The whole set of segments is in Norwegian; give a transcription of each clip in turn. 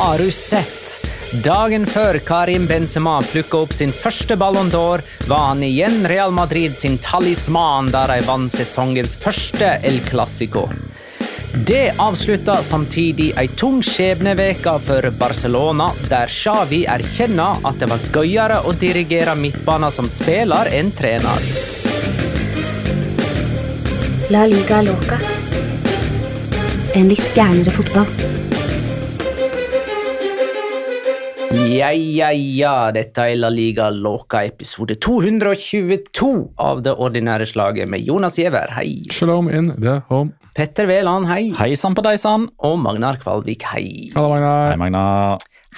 Har du sett? Dagen før Karim Benzema plukka opp sin første Ballon d'Or, var han igjen Real Madrid sin talisman da de vant sesongens første El Clásico. Det avslutta samtidig ei tung skjebneveke for Barcelona, der Xavi erkjenner at det var gøyere å dirigere midtbanen som spiller enn trener. La liga loca. En litt gærnere fotball. Ja, ja, ja, dette er La Liga Loca episode 222 av det ordinære slaget med Jonas Giæver, hei. Shalom in the home. Petter Wæland, hei. Hei sann på deg sann. Og Magnar Kvalvik, hei. Hallo, Magnar. Hei, Magna.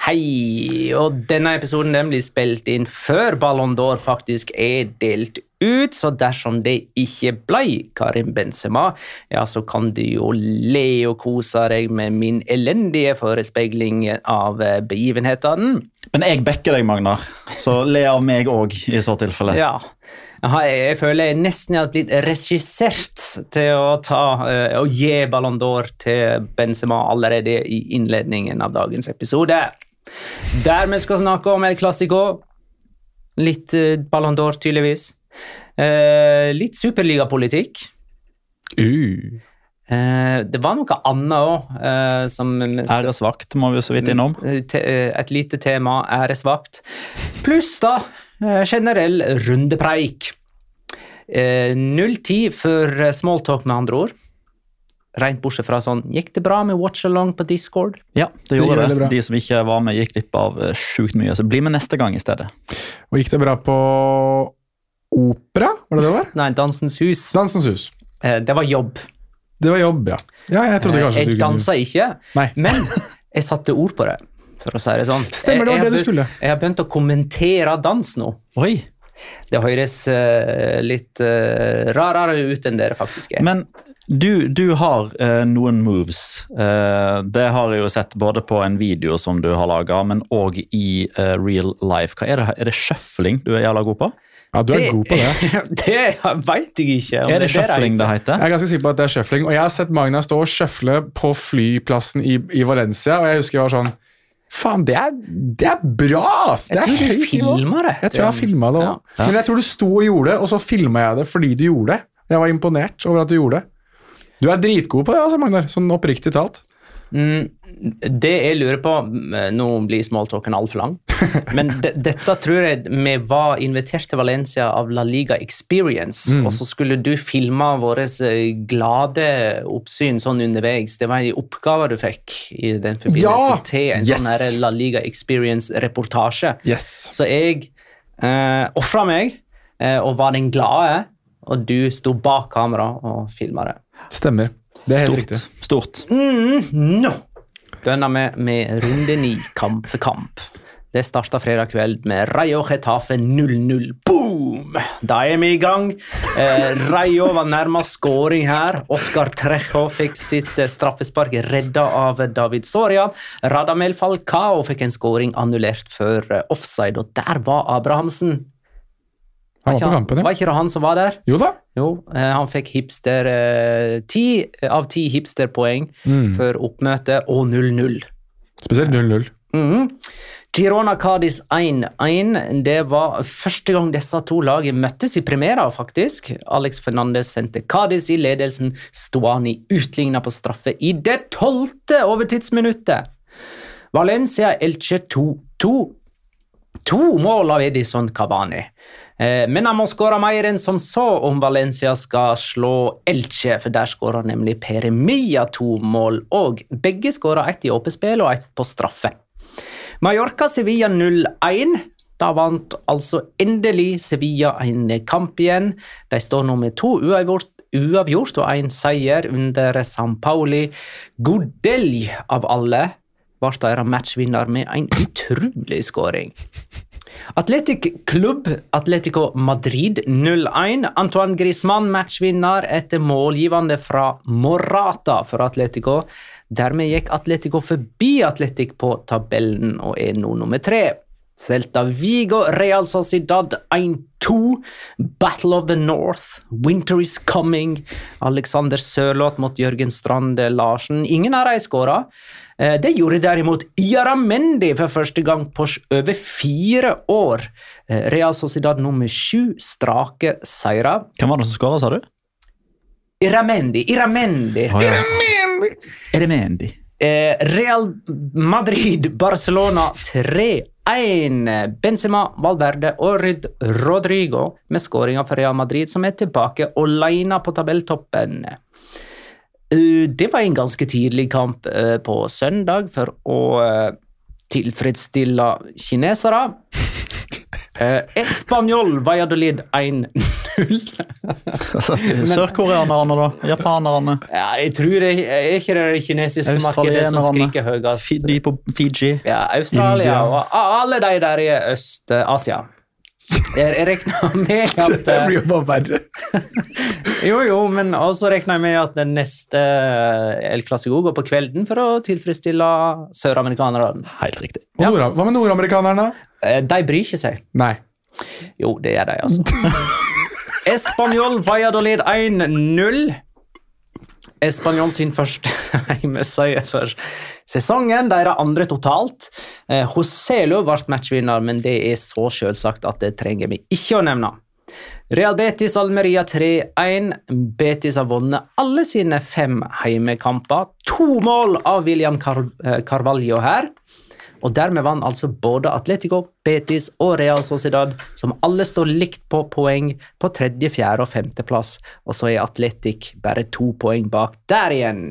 Hei! Og denne episoden den blir spilt inn før Ballon d'Or faktisk er delt ut, så dersom det ikke ble Karim Benzema, ja, så kan du jo le og kose deg med min elendige forespeiling av eh, begivenhetene. Men jeg backer deg, Magnar, så le av meg òg i så tilfelle. Ja. Jeg, jeg føler jeg nesten har blitt regissert til å ta eh, og gi Ballon d'Or til Benzema allerede i innledningen av dagens episode. Der vi skal snakke om El Clásico. Litt uh, Ballon d'Or, tydeligvis. Eh, litt superligapolitikk. Uh. Eh, det var noe annet òg uh, som Æresvakt må vi så vidt innom. te, eh, Et lite tema, æresvakt. Pluss da eh, generell rundepreik. Eh, Null tid for eh, smalltalk, med andre ord. Rent bortsett fra sånn Gikk det bra med watch-along på Discord? Ja, det gjorde det. det. De som ikke var med, gikk glipp av eh, sjukt mye. Så bli med neste gang i stedet. Og gikk det bra på opera? Var det det var? Nei, Dansens Hus. Dansens hus. Eh, det var jobb. Det var jobb, ja. Ja, jeg trodde Eh, kanskje jeg du dansa ikke, Nei. men jeg satte ord på det. For å si det sånn. Stemmer, det var det du skulle. Jeg har begynt å kommentere dans nå. Oi! Det høres litt uh, rarere ut enn dere faktisk er. Men du, du har eh, noen moves. Eh, det har jeg jo sett både på en video som du har laga, men òg i eh, real life. Hva Er det, er det shuffling du er jævla god på? Ja, du er god på det. det veit jeg ikke. om Er det det shuffling det heter? Jeg er ganske sikker på at det er shuffling. Og jeg har sett Magna stå og shuffle på flyplassen i, i Valencia, og jeg husker jeg var sånn Faen, det er, det er bra! ass! Det Jeg tror du filma det. Jeg tror jeg har filma det òg. Ja. Men jeg tror du sto og gjorde det, og så filma jeg det fordi du gjorde det. Jeg var imponert over at du gjorde det. Du er dritgod på det, altså, Magnar. Sånn oppriktig talt. Mm, det jeg lurer på mm, Nå blir smalltalken altfor lang. Men de, dette tror jeg vi var invitert til Valencia av La Liga Experience. Mm. Og så skulle du filme våre glade oppsyn sånn underveis. Det var en oppgave du fikk i den forbindelse Ja! til en Yes! sånn La Liga Experience-reportasje. Yes. Så jeg eh, ofra meg eh, og var den glade, og du sto bak kamera og filma det. Stemmer. Det er helt Stort. riktig. Stort. Nå begynner vi med runde ni, kamp for kamp. Det starta fredag kveld med Rayo Getafe 0-0. Boom! Da er vi i gang. Eh, Rayo var nærmest scoring her. Oskar Trejo fikk sitt eh, straffespark redda av David Soria. Radamel Falcao fikk en scoring annullert før eh, offside, og der var Abrahamsen. Han var ikke på kampen, ja. Var ikke det han som var der? Jo da. Jo, eh, han fikk hipster eh, av ti hipsterpoeng Mm. for oppmøtet, og 0-0. Spesielt 0-0. Mhm. Girona Cádiz 1-1. Det var første gang disse to lagene møttes i premiera, faktisk. Alex Fernandez sendte Cádiz i ledelsen. Stuani utligna på straffe i det tolvte overtidsminuttet. Valencia Elche 2-2. To mål av Edison Cavani. Eh, Men han må skåre mer enn som så om Valencia skal slå Elche, for der skåra nemlig Peremia to mål, og begge skåra ett i åpent spill og ett på straffe. Mallorca-Sevilla 0-1. Da vant altså endelig Sevilla en kamp igjen. De står nå med to uavgjort, uavgjort og én seier under San Pauli. Godelj av alle ble deres matchvinner med en utrolig skåring. Atletic Klubb Atletico Madrid 0-1. Antoine Griezmann matchvinner etter målgivende fra Morata for Atletico. Dermed gikk Atletico forbi Atletic på tabellen og er nå nummer tre. Celta Vigo, Real Sociedad 1-2. Battle of the North. Winter is coming. Alexander Sørloth mot Jørgen Strande Larsen. Ingen av dem skåra. Eh, Det gjorde derimot Iaramendi for første gang på over fire år. Eh, Real Sociedad nummer sju strake seire. Hvem var det som skåra, sa du? Iramendi, Iramendi. Oh, ja. Iramendi. Mendy? Eh, Real Madrid, Barcelona 3-1. Benzema, Valverde og Ryd Rodrigo med skåringa for Real Madrid, som er tilbake alene på tabelltoppen. Eh, Det var en ganske tidlig kamp eh, på søndag for å tilfredsstille kinesere. Eh, Español Valladolid 1-0. Sørkoreanerne, da? Japanerne? Ja, jeg tror det er ikke det kinesiske markedet som skriker høyest. De på Fiji? Ja, Australia India. og alle de der i Øst-Asia. Jeg, jeg regner med at Det blir jo bare verre. Jo, jo, men også regner jeg med at den neste El Clasico går på kvelden for å tilfredsstille søramerikanerne. Helt riktig. Ja. Hva med nordamerikanerne? Eh, De bryr ikke seg. Nei. Jo, det gjør de, altså. Español Valladolid 1-0. Español sin første hjemmeseier for sesongen. Deres andre totalt. Joselo ble matchvinner, men det er så selvsagt at det trenger vi ikke å nevne. Real Betis Almeria 3-1. Betis har vunnet alle sine fem heimekamper. To mål av William Car eh, Carvalho her. Og dermed vant altså både Atletico, Betis og Real Sociedad, som alle står likt på poeng på tredje, fjerde og femteplass. Og så er Atletic bare to poeng bak der igjen.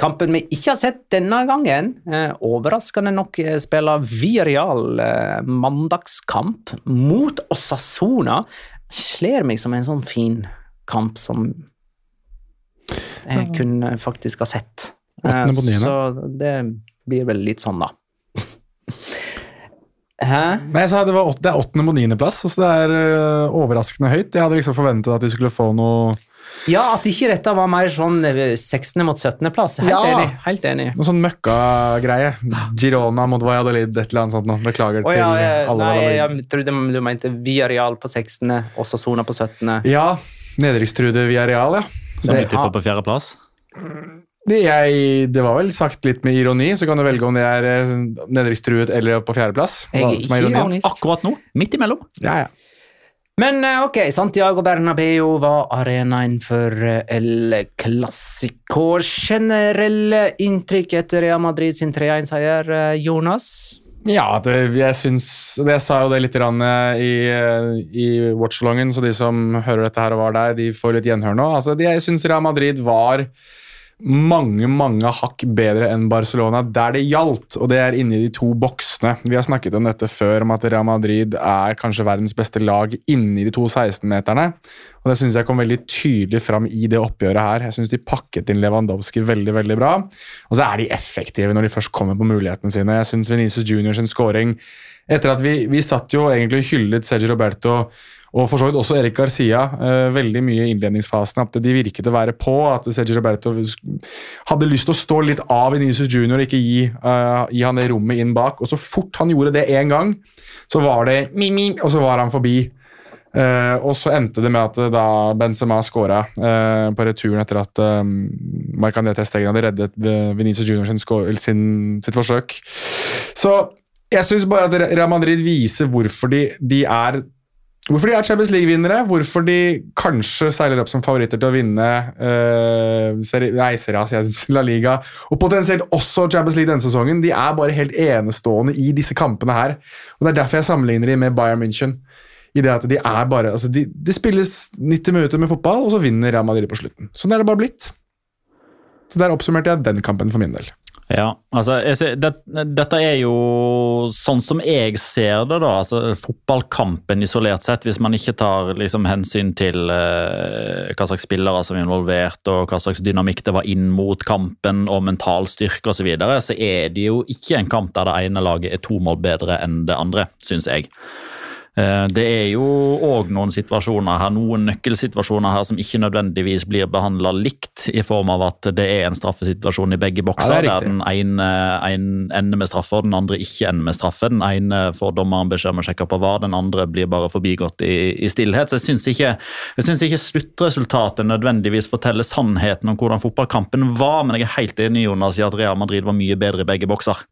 Kampen vi ikke har sett denne gangen, eh, overraskende nok eh, spiller Villarreal eh, mandagskamp mot Osasona. Slår meg som en sånn fin kamp som jeg kunne faktisk ha sett. Så det blir vel litt sånn, da. Hæ? Nei, jeg sa det, var åt, det er åttende på niendeplass, så det er uh, overraskende høyt. Jeg hadde liksom forventet at vi skulle få noe, Ja, at ikke dette var mer sånn eh, 16. mot 17. plass. Helt Ja. enig. Helt enig. noe sånn møkkagreie. Girona mot Valladolid, et eller annet sånt. noe. Beklager oh, ja, til alle nei, Valladolid. jeg trodde du mente Villarreal på 16., Sona på 17. Ja, nedrykkstruede Villarreal, ja. Som du tipper på fjerdeplass? Det, jeg, det var vel sagt litt med ironi, så kan du velge om det er eh, nedrykkstruet eller på fjerdeplass. Jeg er er ikke ironisk. Akkurat nå, midt imellom. Ja, ja. Men eh, ok, Santiago Bernabeu var arenaen for eh, El Clásico. Generelle inntrykk etter Real Madrid sin 3-1-seier, eh, Jonas? Ja, det, jeg syns Jeg sa jo det litt i, i watchalongen, så de som hører dette her og var der, de får litt gjenhør nå. Altså, jeg syns Real Madrid var mange mange hakk bedre enn Barcelona der det gjaldt, og det er inni de to boksene. Vi har snakket om dette før, om at Real Madrid er kanskje verdens beste lag inni de to 16-meterne. Og Det syns jeg kom veldig tydelig fram i det oppgjøret her. Jeg syns de pakket inn Lewandowski veldig veldig bra. Og så er de effektive når de først kommer på mulighetene sine. Jeg syns Venezia Junior sin scoring etter at vi, vi satt jo egentlig og hyllet Sergio Roberto og for så vidt også Erik Garcia eh, veldig mye i innledningsfasen. At de virket å være på. At Sergio Roberto hadde lyst til å stå litt av Venezia Junior og ikke gi, uh, gi han det rommet inn bak. Og så fort han gjorde det én gang, så var det og så var han forbi. Uh, og så endte det med at da Benzema skåra uh, på returen etter at uh, Marc-André Testegen hadde reddet Venezia Junior sin, sin, sitt forsøk. Så jeg syns bare at Real Madrid viser hvorfor de, de er Hvorfor de er Champions League-vinnere, hvorfor de kanskje seiler opp som favoritter til å vinne uh, seri, La Liga, og potensielt også Champions League denne sesongen. De er bare helt enestående i disse kampene her. Og Det er derfor jeg sammenligner de med Bayern München. I det at de er bare, altså de, de spilles 90 minutter med fotball, og så vinner Real Madrid på slutten. Sånn er det bare blitt. Så Der oppsummerte jeg den kampen for min del. Ja, altså, ser, det, Dette er jo sånn som jeg ser det, da. altså Fotballkampen isolert sett, hvis man ikke tar liksom, hensyn til eh, hva slags spillere som er involvert, og hva slags dynamikk det var inn mot kampen, og mental styrke osv., så, videre, så er det jo ikke en kamp der det ene laget er to mål bedre enn det andre, syns jeg. Eh, Det er jo òg noen situasjoner her, noen nøkkelsituasjoner her som ikke nødvendigvis blir behandla likt, i form av at det er en straffesituasjon i begge bokser, Ja, er der den ene, en ender med straffe og den andre ikke ender med straffe. Den ene får dommeren beskjed om å sjekke på hva, den andre blir bare forbigått i, i stillhet. Så jeg syns ikke, jeg synes ikke sluttresultatet nødvendigvis forteller sannheten om hvordan fotballkampen var, men jeg er helt enig Jonas, i at Real Madrid var mye bedre i begge bokser.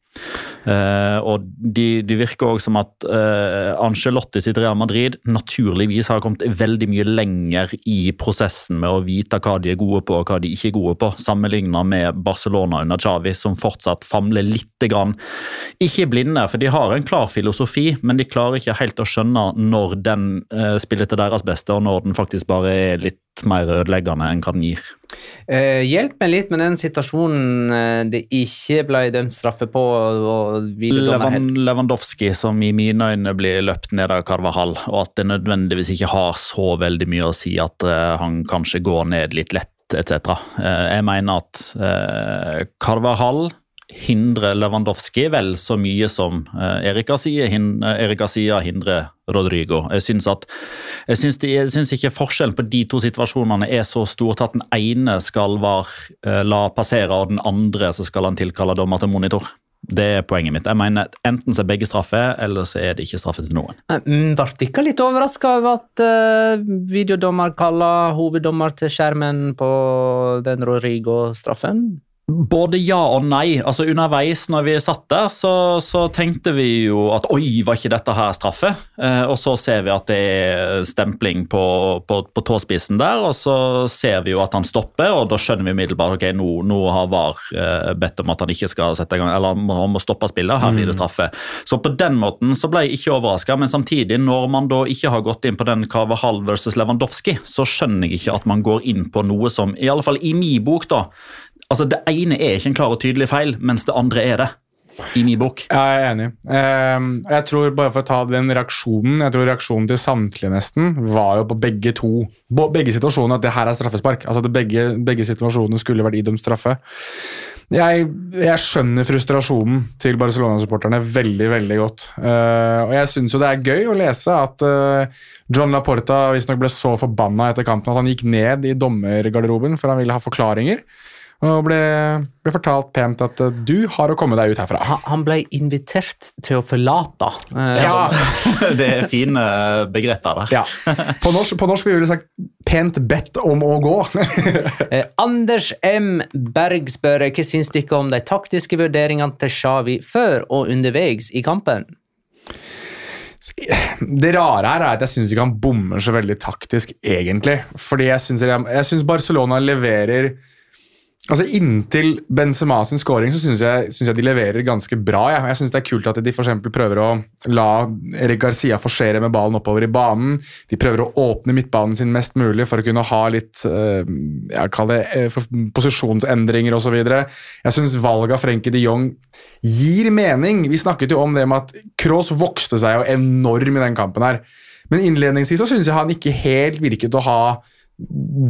Eh, og de, de virker også som at uh, Ancelotti sitt Real Madrid naturligvis har kommet veldig mye lenger i prosessen med å vite hva de er gode på og hva de ikke er gode på, sammenlignet med Barcelona under Xavi, som fortsatt famler lite grann. Ikke blinde, for de har en klar filosofi, men de klarer ikke helt å skjønne når den uh, spiller til deres beste, og når den faktisk bare er litt mer ødeleggende enn hva den gir. Eh, hjelp meg litt med den situasjonen eh, det ikke ble dømt straffe på. Levan, Lewandowski som i mine øyne blir løpt ned av Carvajal, og at det nødvendigvis ikke har så veldig mye å si at eh, han kanskje går ned litt lett, etc. Jeg mener at uh, hindrer Lewandowski vel så mye som Erika sier eh, Erik Garcia hindrer Rodrigo. Jeg syns, at, jeg, syns de, jeg syns ikke forskjellen på de to situasjonene er så stor til at den ene skal var, eh, la passere, og den andre så skal han tilkalle dommer til monitor. Det er poenget mitt. Jeg mener Enten så er begge straffe, eller så er det ikke straffe til noen. Mm, Ble dere litt overraska over at uh, videodommer kaller hoveddommer til skjermen på den Rodrigo-straffen? Både ja og nei. Altså Underveis når vi satt der, så, så tenkte vi jo at oi, var ikke dette her straffe? Eh, og så ser vi at det er stempling på, på, på tåspissen der, og så ser vi jo at han stopper, og da skjønner vi umiddelbart ok, nå, nå har VAR eh, bedt om at han ikke skal sette i gang, eller han må, stoppe spillet, her blir det straffe. Så på den måten så ble jeg ikke overraska, men samtidig, når man da ikke har gått inn på den Kavahal versus Lewandowski, så skjønner jeg ikke at man går inn på noe som, i alle fall i min bok, da Altså, Det ene er ikke en klar og tydelig feil, mens det andre er det. I min bok. Jeg er enig. Ehm, jeg tror bare For å ta den reaksjonen Jeg tror reaksjonen til samtlige nesten var jo på begge to begge situasjoner at det her er straffespark. Altså at begge, begge situasjonene skulle vært idømt straffe. Jeg, jeg skjønner frustrasjonen til Barcelona-supporterne veldig veldig godt. Eh, og jeg syns jo det er gøy å lese at eh, John Laporta visstnok ble så forbanna etter kampen at han gikk ned i dommergarderoben for han ville ha forklaringer. Og ble, ble fortalt pent at eh, du har å komme deg ut herfra. Han, han ble invitert til å forlate. eh, Ja, Det er fine begreper der. ja. På norsk, på norsk ville vi sagt 'pent bedt om å gå'. Eh, Anders M. Berg spør hva syns dere om de taktiske vurderingene til Xavi før og underveis i kampen? Det rare her er at jeg syns ikke han bommer så veldig taktisk, egentlig. Fordi jeg syns Barcelona leverer Altså Inntil Benzema sin scoring så syns jeg, synes jeg de leverer ganske bra. Ja. Jeg synes det er kult at de for prøver å la Erik Garcia forsere med ballen oppover i banen. De prøver å åpne midtbanen sin mest mulig for å kunne ha litt uh, jeg kaller det, posisjonsendringer osv. Jeg syns valget av Frenkie de Jong gir mening. Vi snakket jo om det med at Cross vokste seg jo enorm i den kampen her. Men innledningsvis så syns jeg han ikke helt virket å ha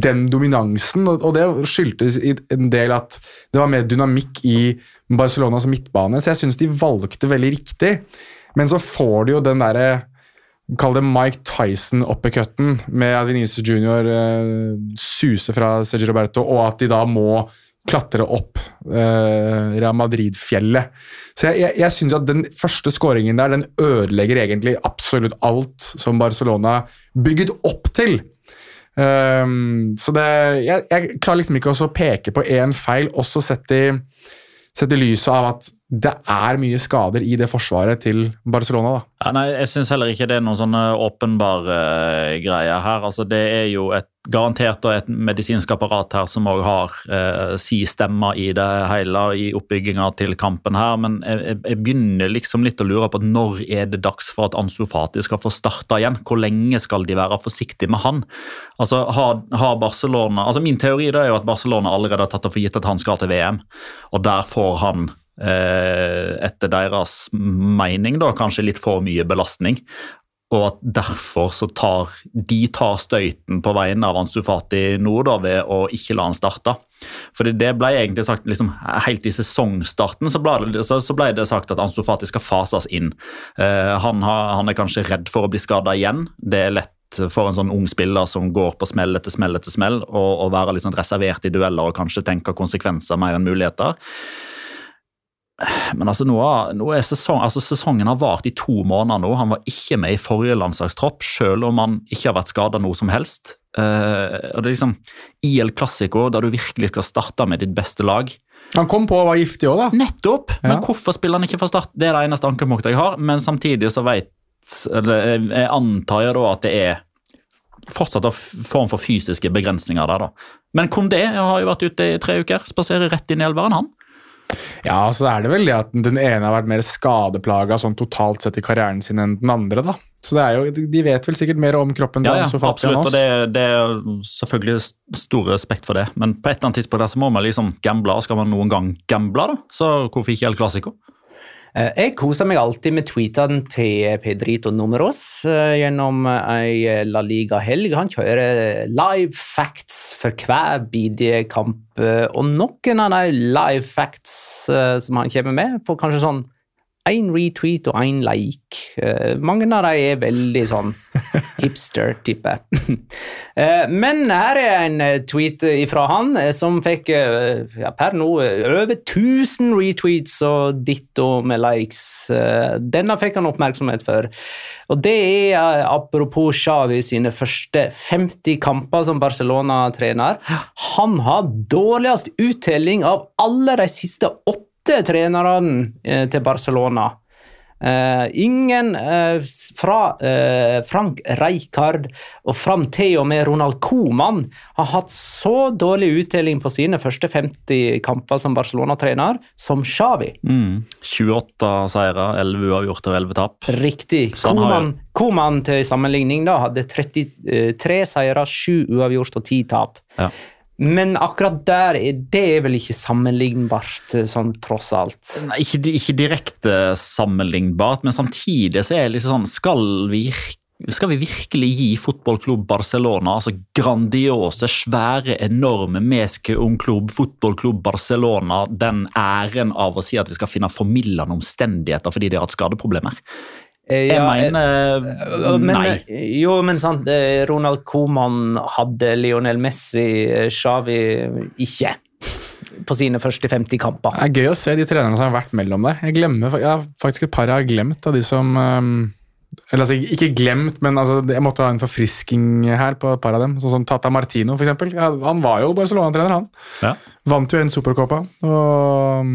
den dominansen, og det skyldtes i en del at det var mer dynamikk i Barcelonas midtbane, så jeg syns de valgte veldig riktig. Men så får de jo den derre Kall det Mike Tyson-uppercutten med at Venezia Junior uh, suser fra Sergio Roberto, og at de da må klatre opp uh, Real Madrid-fjellet. Så jeg, jeg, jeg syns at den første skåringen der den ødelegger egentlig absolutt alt som Barcelona bygget opp til. Um, så det, jeg, jeg, klarer liksom ikke å peke på én feil, også sett i, sett i lyset av at det er mye skader i det forsvaret til Barcelona. da. Ja, nei, Jeg syns heller ikke det er noen sånne åpenbare uh, greier her. Altså, Det er jo et garantert et medisinsk apparat her som òg har eh, si stemmer i det hele i oppbygginga til kampen her. Men jeg, jeg, begynner liksom litt å lure på når er det dags for at Ansu Fati skal få starta igjen? Hvor lenge skal de være forsiktige med han? Altså, har, har Barcelona, altså Min teori er jo at Barcelona allerede har tatt det for gitt at han skal til VM, og der får han Eh, etter deres mening da, kanskje litt for mye belastning. Og at derfor så tar de tar støyten på vegne av Ansu Fati nå da, ved å ikke la han starte. Fordi det ble egentlig sagt liksom, Helt i sesongstarten så ble, det, så, så ble det sagt at Ansu Fati skal fases inn. Uh, han, har, han, er kanskje redd for å bli skada igjen. Det er lett for en sånn ung spiller som går på smell etter smell etter smell, og, og være litt sånn reservert i dueller og kanskje tenke konsekvenser mer enn muligheter. Men altså, nå, nå er sesong, altså sesongen har vart i to måneder nå. Han var ikke med i forrige landslagstropp, selv om han ikke har vært skada noe som helst. Uh, og det er liksom I Classico, der du virkelig skal starte med ditt beste lag. Han kom på å være giftig òg, da. Nettopp! Ja. Men hvorfor spiller han ikke fra start? Det er det eneste ankepunktet jeg har. Men samtidig så vet eller Jeg antar jeg da at det er fortsatt en form for fysiske begrensninger der, da. Men Kondé har jo vært ute i tre uker. Spaserer rett inn i elveren, han. Ja, så er det vel det at den ene har vært mer skadeplaga sånn totalt sett i karrieren sin enn den andre. da. Så det er jo, De vet vel sikkert mer om kroppen ja, ja, absolutt, og det, det, er selvfølgelig stor respekt for det. Men på et eller annet tidspunkt der så må man liksom gamble. Skal man noen gang gamble, da? Så hvorfor ikke El Clásico? Eh, jeg koser meg alltid med tweetene til Pedrito Numeros eh, gjennom ei eh, La Liga-helg. Han kjører live facts for hver bidige kamp. Og noen av de live facts som han kommer med, får kanskje sånn én retweet og én like. Uh, mange av dem er veldig sånn hipster, tipper jeg. uh, men her er en eh, tweet ifra han som fikk ja, per nå over 1000 retweets og ditto med likes. denne fikk han oppmerksomhet for. Og det er apropos Xavi sine første 50 kamper som Barcelona-trener. Han har dårligst uttelling av alle de siste åtte etter trenerne eh, til Barcelona. Uh, ingen uh, fra uh, Frank Rijkaard og fram til og med Ronald Coman har hatt så dårlig uttelling på sine første 50 kamper som Barcelona-trener som Xavi. Mm. 28 seire, 11 uavgjort og 11 tap. Riktig. Coman, til sammenligning da, hadde 33 seire, 7 uavgjort og 10 tap. Ja. Men akkurat der det er vel ikke sammenlignbart, eh, sånn tross alt? Nei, ikke, ikke, direkte sammenlignbart, men samtidig så er det liksom sånn Skal vi, skal vi virkelig gi fotballklubb Barcelona, altså grandiose, svære, enorme klubb, fotballklubb Barcelona, den æren av å si at vi skal finne formildende omstendigheter fordi de har hatt skadeproblemer? Eh, jeg ja, mener eh, men, nei. Jo, men sant, eh, Ronald Coman hadde Lionel Messi, Xavi ikke. På sine første 50 kamper. Det er gøy å se de trenerne som har vært mellom der. Jeg, glemmer, jeg har faktisk et par jeg har glemt av de som um, eller altså, Ikke glemt, men altså, jeg måtte ha en forfrisking her på et par av dem. Sånn som Tata Martino, for eksempel. Han var jo Barcelona-trener, han. Ja. Vant jo en Supercopa. Og um,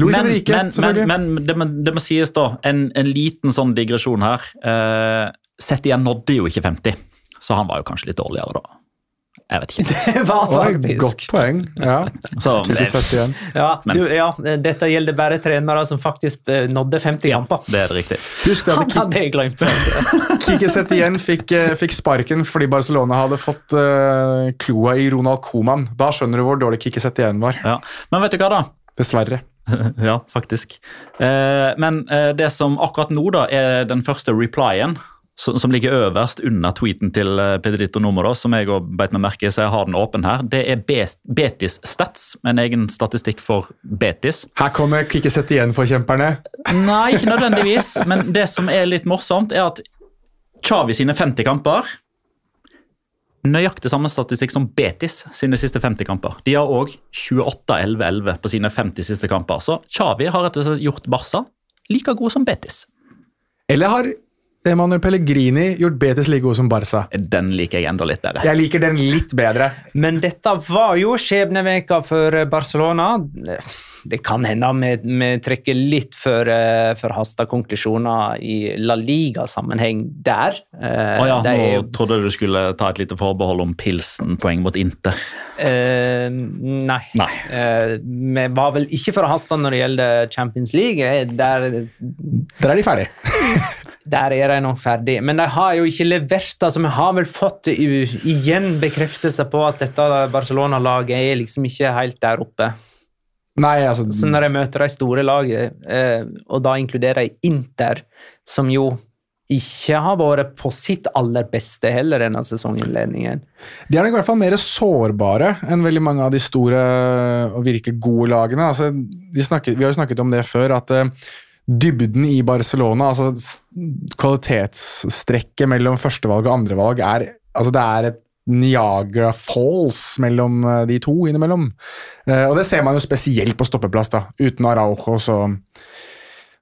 Luis Men, Henrique, men, men, selvfølgelig. men det, må, det må sies, da, en, en liten sånn digresjon her. Uh, Setien nådde jo ikke 50, så han var jo kanskje litt dårligere da. Jeg vet ikke. Det var faktisk. godt poeng. Ja. Så, Ikke. Ja, du, ja, dette gjelder bare trenere som faktisk eh, nådde 50 kamper. det er det riktig. Husk det Han hadde jeg glemt. Kike Setien fikk, eh, fikk sparken fordi Barcelona hadde fått uh, kloa i Ronald Koeman. Da skjønner du hvor dårlig Kike Setien var. Ja. Men vet du hva, da? Dessverre. ja, faktisk. Eh, men eh, det som akkurat nå da er den første replyen, som, som ligger øverst under tweeten til eh, Pedrito Numero, som jeg òg beit meg merke i, så jeg har den åpen her, det er Betis Stats, en egen statistikk for Betis. Her kommer ikke sett igjen forkjemperne. Nei, ikke nødvendigvis, men det som er litt morsomt, er at Xavi sine 50 kamper Nøyaktig samme statistikk som Betis sine siste 50 kamper. De har òg 28-11-11 på sine 50 siste kamper. Så Xavi har rett og slett gjort Barca like god som Betis. Eller har Emanuel Pellegrini gjort Betis like god som Barca? Den liker jeg enda litt bedre. Jeg liker den litt bedre. Men dette var jo skjebneveka for Barcelona. Det kan hende vi, vi trekker litt for for hasta konklusjoner i La Liga-sammenheng der. Eh, Å ja, de nå jo- trodde jeg du skulle ta et lite forbehold om Pilsen-poeng mot Inter. Uh, nei. Nei. Uh, vi var vel ikke forhasta når det gjelder Champions League. Eh, Der, Der er de ferdig. der er de nok ferdig. Men de har jo ikke levert. altså Vi har vel fått igjen bekreftelse på at dette Barcelona-laget er liksom ikke helt der oppe. Nei, altså Så når jeg møter de store laget, eh, og da inkluderer jeg Inter, som jo ikke har vært på sitt aller beste heller denne sesonginnledningen. De er nok i hvert fall mer sårbare enn veldig mange av de store og virkelig gode lagene. Altså, vi, snakket, vi har jo snakket om det før, at eh, dybden i Barcelona, altså kvalitetsstrekket mellom førstevalg og andrevalg, er altså det er et Niagara Falls mellom eh, de to innimellom. Eh, og det ser man jo spesielt på stoppeplass, da. Uten Araujo, så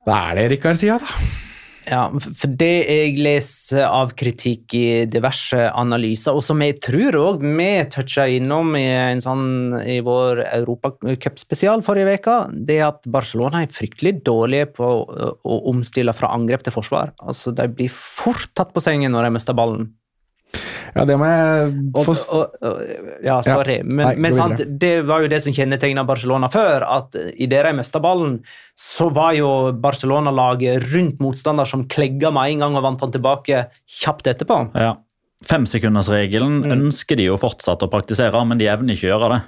da er det Erik Garcia, da. Ja, for det jeg leser av kritikk i diverse analyser, og som jeg tror òg vi toucha innom i en sånn i vår Europacup-spesial forrige uke, det er at Barcelona er fryktelig dårlige på å, å omstille fra angrep til forsvar. Altså, De blir fort tatt på sengen når de mister ballen. Ja, det må jeg få og, og, ja, sorry, men, Nei, men sant, det var jo det som kjennetegna Barcelona før. At idet de mista ballen, så var jo Barcelona-laget rundt motstander som klegga med en gang og vant han tilbake kjapt etterpå. Ja. Femsekundersregelen ønsker de jo fortsatt å praktisere, men de evner ikke å gjøre det.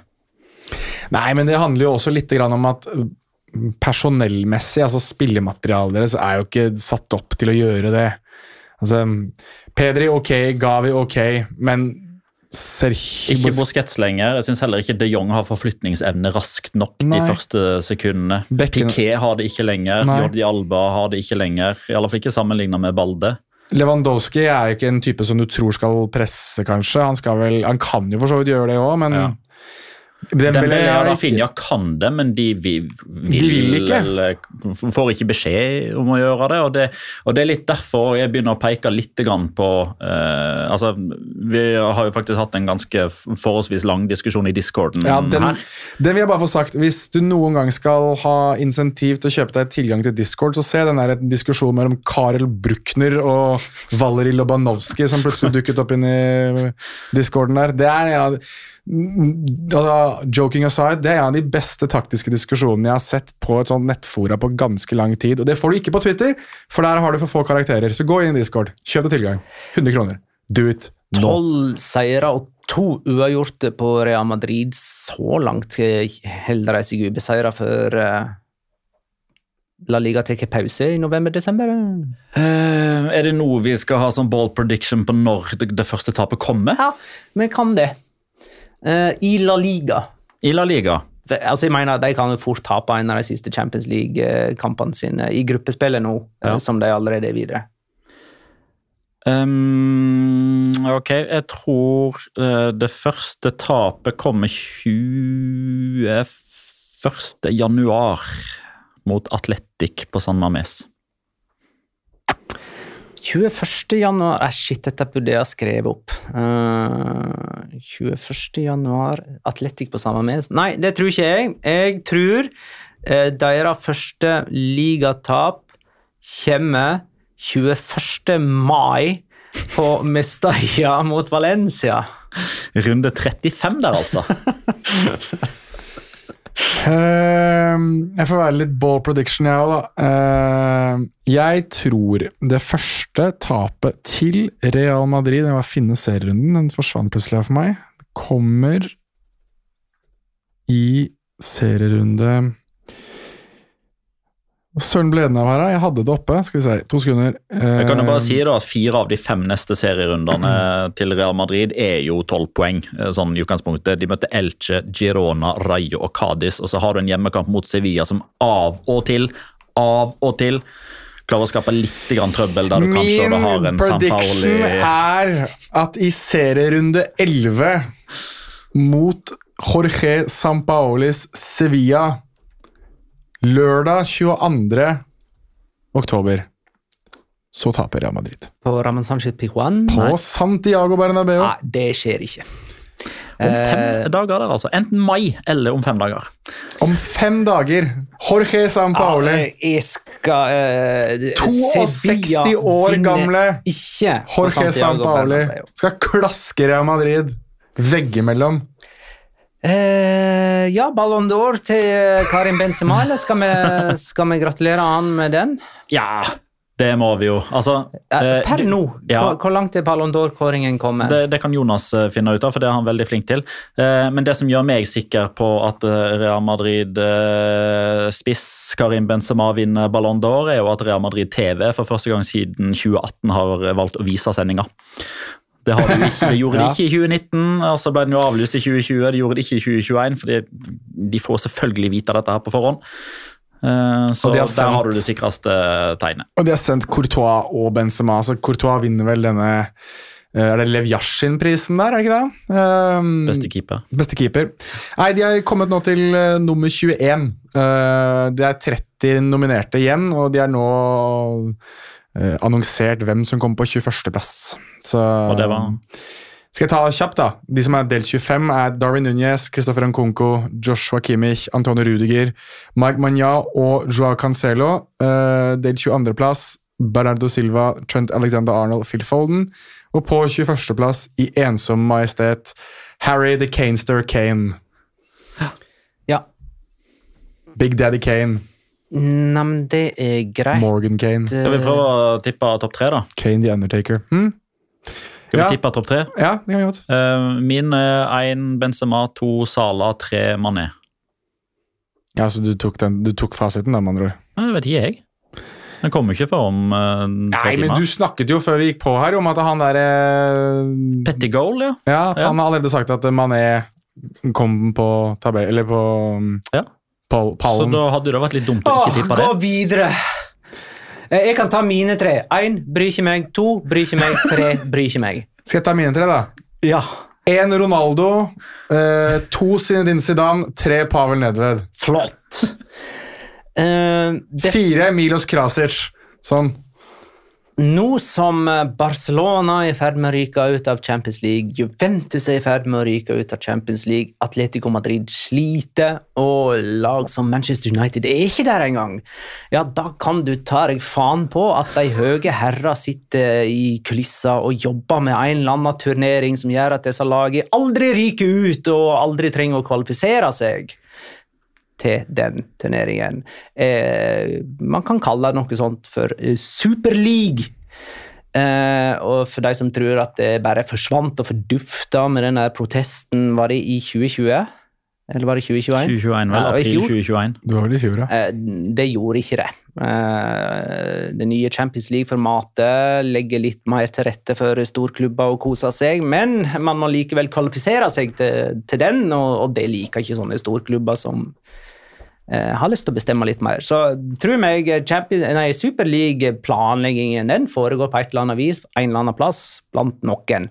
Nei, men det handler jo også litt om at uh, personellmessig, altså spillematerialet deres, er jo ikke satt opp til å gjøre det. Altså, Pedri ok, Gavi ok, men Sergi Ikke Busquets lenger. Jeg syns heller ikke de Jong har forflytningsevne raskt nok Nei. de første sekundene. Bekken- Piquet har det ikke lenger. Nei. Jordi Alba har det ikke lenger. I alle fall ikke sammenligna med Balde. Lewandowski er jo ikke en type som du tror skal presse, kanskje. Han, skal vel, han kan jo for så vidt gjøre det òg, men Ja. Dembélé ja, da, Finja kan det, men de vi, vil, vil ikke. eller får ikke beskjed om å gjøre det. Og det, og det er litt derfor jeg begynner å peke litt grann på eh, altså, Vi har jo faktisk hatt en ganske forholdsvis lang diskusjon i discorden Ja, den, her. den vil jeg bare få sagt. Hvis du noen gang skal ha insentiv til å kjøpe deg tilgang til Discord, så se den der diskusjonen mellom Karel Bruckner og Valerij Lobanovskij som plutselig dukket opp inn i discorden der. Det er ja, Joking aside, det er en av de beste taktiske diskusjonene jeg har sett på et sånt nettfora på ganske lang tid. Og det får du ikke på Twitter, for der har du for få karakterer. Så gå inn i Discord. Kjøp deg tilgang. 100 kroner. Do it nå. Tolv seire og to uavgjorte på Real Madrid. Så langt eh, holder de seg ubeseira før eh, La Liga tar pause i november-desember. Uh, er det noe vi skal ha som ball prediction på når det, det første tapet kommer? Ja, vi kan det. Eh, I La Liga. I La Liga. Altså jeg mener, De kan jo fort tape en av de siste Champions League-kampene sine i gruppespillet nå, eh, Ja. som de allerede er videre. Um, ok, jeg tror eh, det første tapet kommer 21. januar mot Atletic på San Mames. 21. januar eh, Shit, dette burde jeg ha skrevet opp. Uh, 21. januar Atletic på samme mes Nei, det tror ikke jeg. Jeg tror uh, deres første ligatap kommer 21. mai på Mestalla mot Valencia. Runde 35 der, altså. Ehm, jeg får være litt ball prediction, jeg òg, da. Ehm, jeg tror det første tapet til Real Madrid Jeg må finne serierunden, den forsvant plutselig for meg. Kommer i serierunde Søren ble den av her. Jeg hadde det oppe. Skal vi se, to sekunder. Jeg kan jo bare Ehm, si da at Fire av de fem neste serierundene til Real Madrid er jo tolv poeng. eh, sånn i utgangspunktet. De møtte Elche, Girona, Rayo og Cádiz. Og så har du en hjemmekamp mot Sevilla som av og til, av og til klarer å skape litt grann trøbbel, der du kanskje da har en San prediction Pauli er at i serierunde 11 mot Jorge Sampaolis Sevilla lørdag 22. oktober så taper Real Madrid. På Ramón Sánchez Pijuan? På Santiago Bernabeu. Nei, det skjer ikke. Om fem Eh, dager der, altså. Enten mai eller om fem dager. Om fem dager. Jorge Sampaoli. Ja, jeg skal eh, 62 år gamle Ikke Jorge Sampaoli skal klaske Real Madrid veggimellom. Eh, ja, Ballon d'Or til Karim Benzema, eller skal vi, skal vi gratulere han med den? Ja, det må vi jo. Altså, Ja, eh, per nå, ja. hvor, hvor langt er Ballon d'Or-kåringen kommet? Det, det kan Jonas eh, finne ut av, for det er han veldig flink til. Eh, Men det som gjør meg sikker på at eh, Real Madrid-spiss Karim Benzema vinner Ballon d'Or, er jo at Real Madrid TV for første gang siden 2018 har valgt å vise sendinga. Det, har de ikke, det gjorde de ikke i 2019, og så ble den jo avlyst i 2020. De gjorde det ikke i 2021, for de får selvfølgelig vite dette her på forhånd. Eh, Så de sendt, der har du det sikreste tegnet. Og de har sendt Courtois og Benzema. Så Courtois vinner vel denne eh, Er det Lev Yashin-prisen der, er det ikke det? Um, Beste keeper. Beste keeper. Nei, de har kommet nå til uh, nummer 21. Uh, det er 30 nominerte igjen, og de er nå eh, annonsert hvem som kommer på 21.-plass. Og det var Skal jeg ta kjapt, da? De som er delt 25, er Darwin Núñez, Christopher Anconco, Joshua Kimmich, Antonio Rudiger, Mike Magna og Joao Cancelo. Uh, delt 22.-plass Bernardo Silva, Trent Alexander Arnold, Phil Folden. Og på 21.-plass i ensom majestet Harry the Canester Kane. Ja. Big Daddy Kane. Neimen, det er greit. Morgan Kane. Skal vi prøve å tippe topp tre, da? Kane the Undertaker. Hm? Skal vi Ja. tippe topp tre? Ja, det kan vi godt. Eh, min er én Benzema, to Sala, tre Mané. Ja, så du tok, den, du tok fasiten, da, med andre ord? Det vet ikke jeg. Den kommer ikke før om uh, tre Nei, men timer. du snakket jo før vi gikk på her om at han derre Petty goal, ja. Ja, at Ja. han har allerede sagt at Mané kom på tabell... Eller på um, Ja. Pall- Så da hadde det vært litt dumt å ikke tippe gå det. videre! Eh, Jeg kan ta mine tre. Én bryr ikke meg. To bryr ikke meg. Tre bryr ikke meg. Skal jeg ta mine tre, da? Ja. Én Ronaldo, eh, to Zinedine Zidane, tre Pavel Nedved. Flott. Uh, det, Fire Milos Krasic. Sånn. Nå som eh, Barcelona er i ferd med å ryke ut av Champions League, Juventus er i ferd med å ryke ut av Champions League, Atletico Madrid sliter, og lag som Manchester United er ikke der engang, ja, da kan du ta deg faen på at de høye herrer sitter i kulisser og jobber med en eller annen turnering som gjør at disse lagene aldri ryker ut og aldri trenger å kvalifisere seg til den turneringen. Eh, man kan kalle det noe sånt for eh, Superleague. Eh, og for de som tror at det bare forsvant og fordufta med den protesten, var det i 2020? Eller var det 2021? 2021, vel. April 2021. Det var vel i fjor, ja. Eh, Det gjorde ikke det. Eh, Det nye Champions League-formatet legger litt mer til rette for storklubber å kose seg, men man må likevel kvalifisere seg til, til den, og, og det liker ikke sånne storklubber som har lyst til å bestemme litt mer. Så tror meg nei, Superleague-planleggingen den foregår på et eller annet vis, en eller annen plass, blant noen.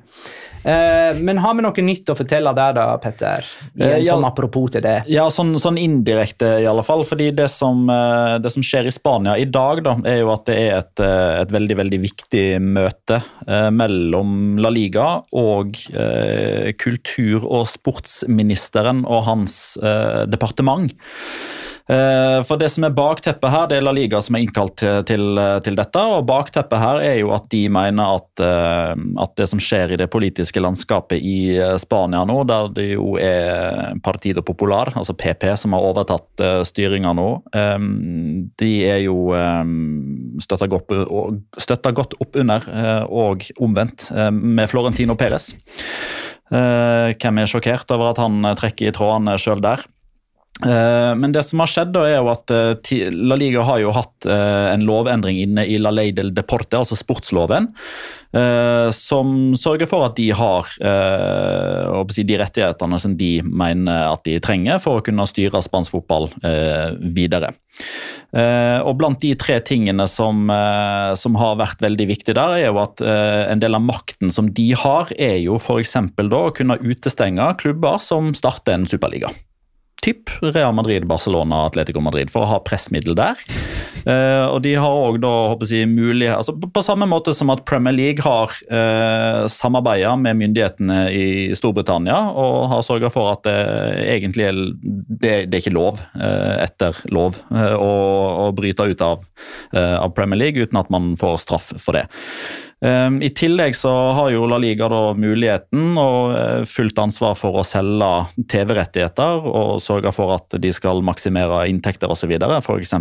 Eh, men har vi noe nytt å fortelle der, da, Petter? I Eh, en ja. sånn apropos til det. Ja, sånn, sånn indirekte i alle fall. fordi det som, eh, det som skjer i Spania i dag, da, er jo at det er et, eh, et veldig veldig viktig møte eh, mellom La Liga og eh, kultur- og sportsministeren og hans eh, departement. Eh, For det som er bakteppet her, det er La Liga som er innkalt til, til, dette. og Bakteppet her er jo at de mener at, eh, at det som skjer i det politiske landskapet i eh, Spania nå, der det jo er Partido Popular, altså PP, som har overtatt styringa nå, de er jo støtta godt, godt opp under, og omvendt, med Florentino Perez. Hvem er sjokkert over at han trekker i trådene sjøl der? Eh, Men det som har skjedd, da er jo at eh, La Liga har jo hatt eh, en lovendring inne i La Ley del Deporte, altså sportsloven, som sørger for at de har de rettighetene som de mener at de trenger for å kunne styre spansk fotball videre. Og Blant de tre tingene som, som har vært veldig viktige der, er jo at en del av makten som de har, er jo f.eks. å kunne utestenge klubber som starter en superliga typ Real Madrid, Barcelona, Atletico Madrid, for å ha pressmiddel der. Uh, og de har òg da, mulighet altså på, på samme måte som at Premier League har uh, samarbeida med myndighetene i Storbritannia og har sørga for at det egentlig er, det, det er ikke lov uh, etter lov eh, å, bryte ut av, eh, av Premier League uten at man får straff for det. Um, I tillegg så har jo La Liga da muligheten og eh, fullt ansvar for å selge TV-rettigheter og sørge for at de skal maksimere inntekter osv. F.eks.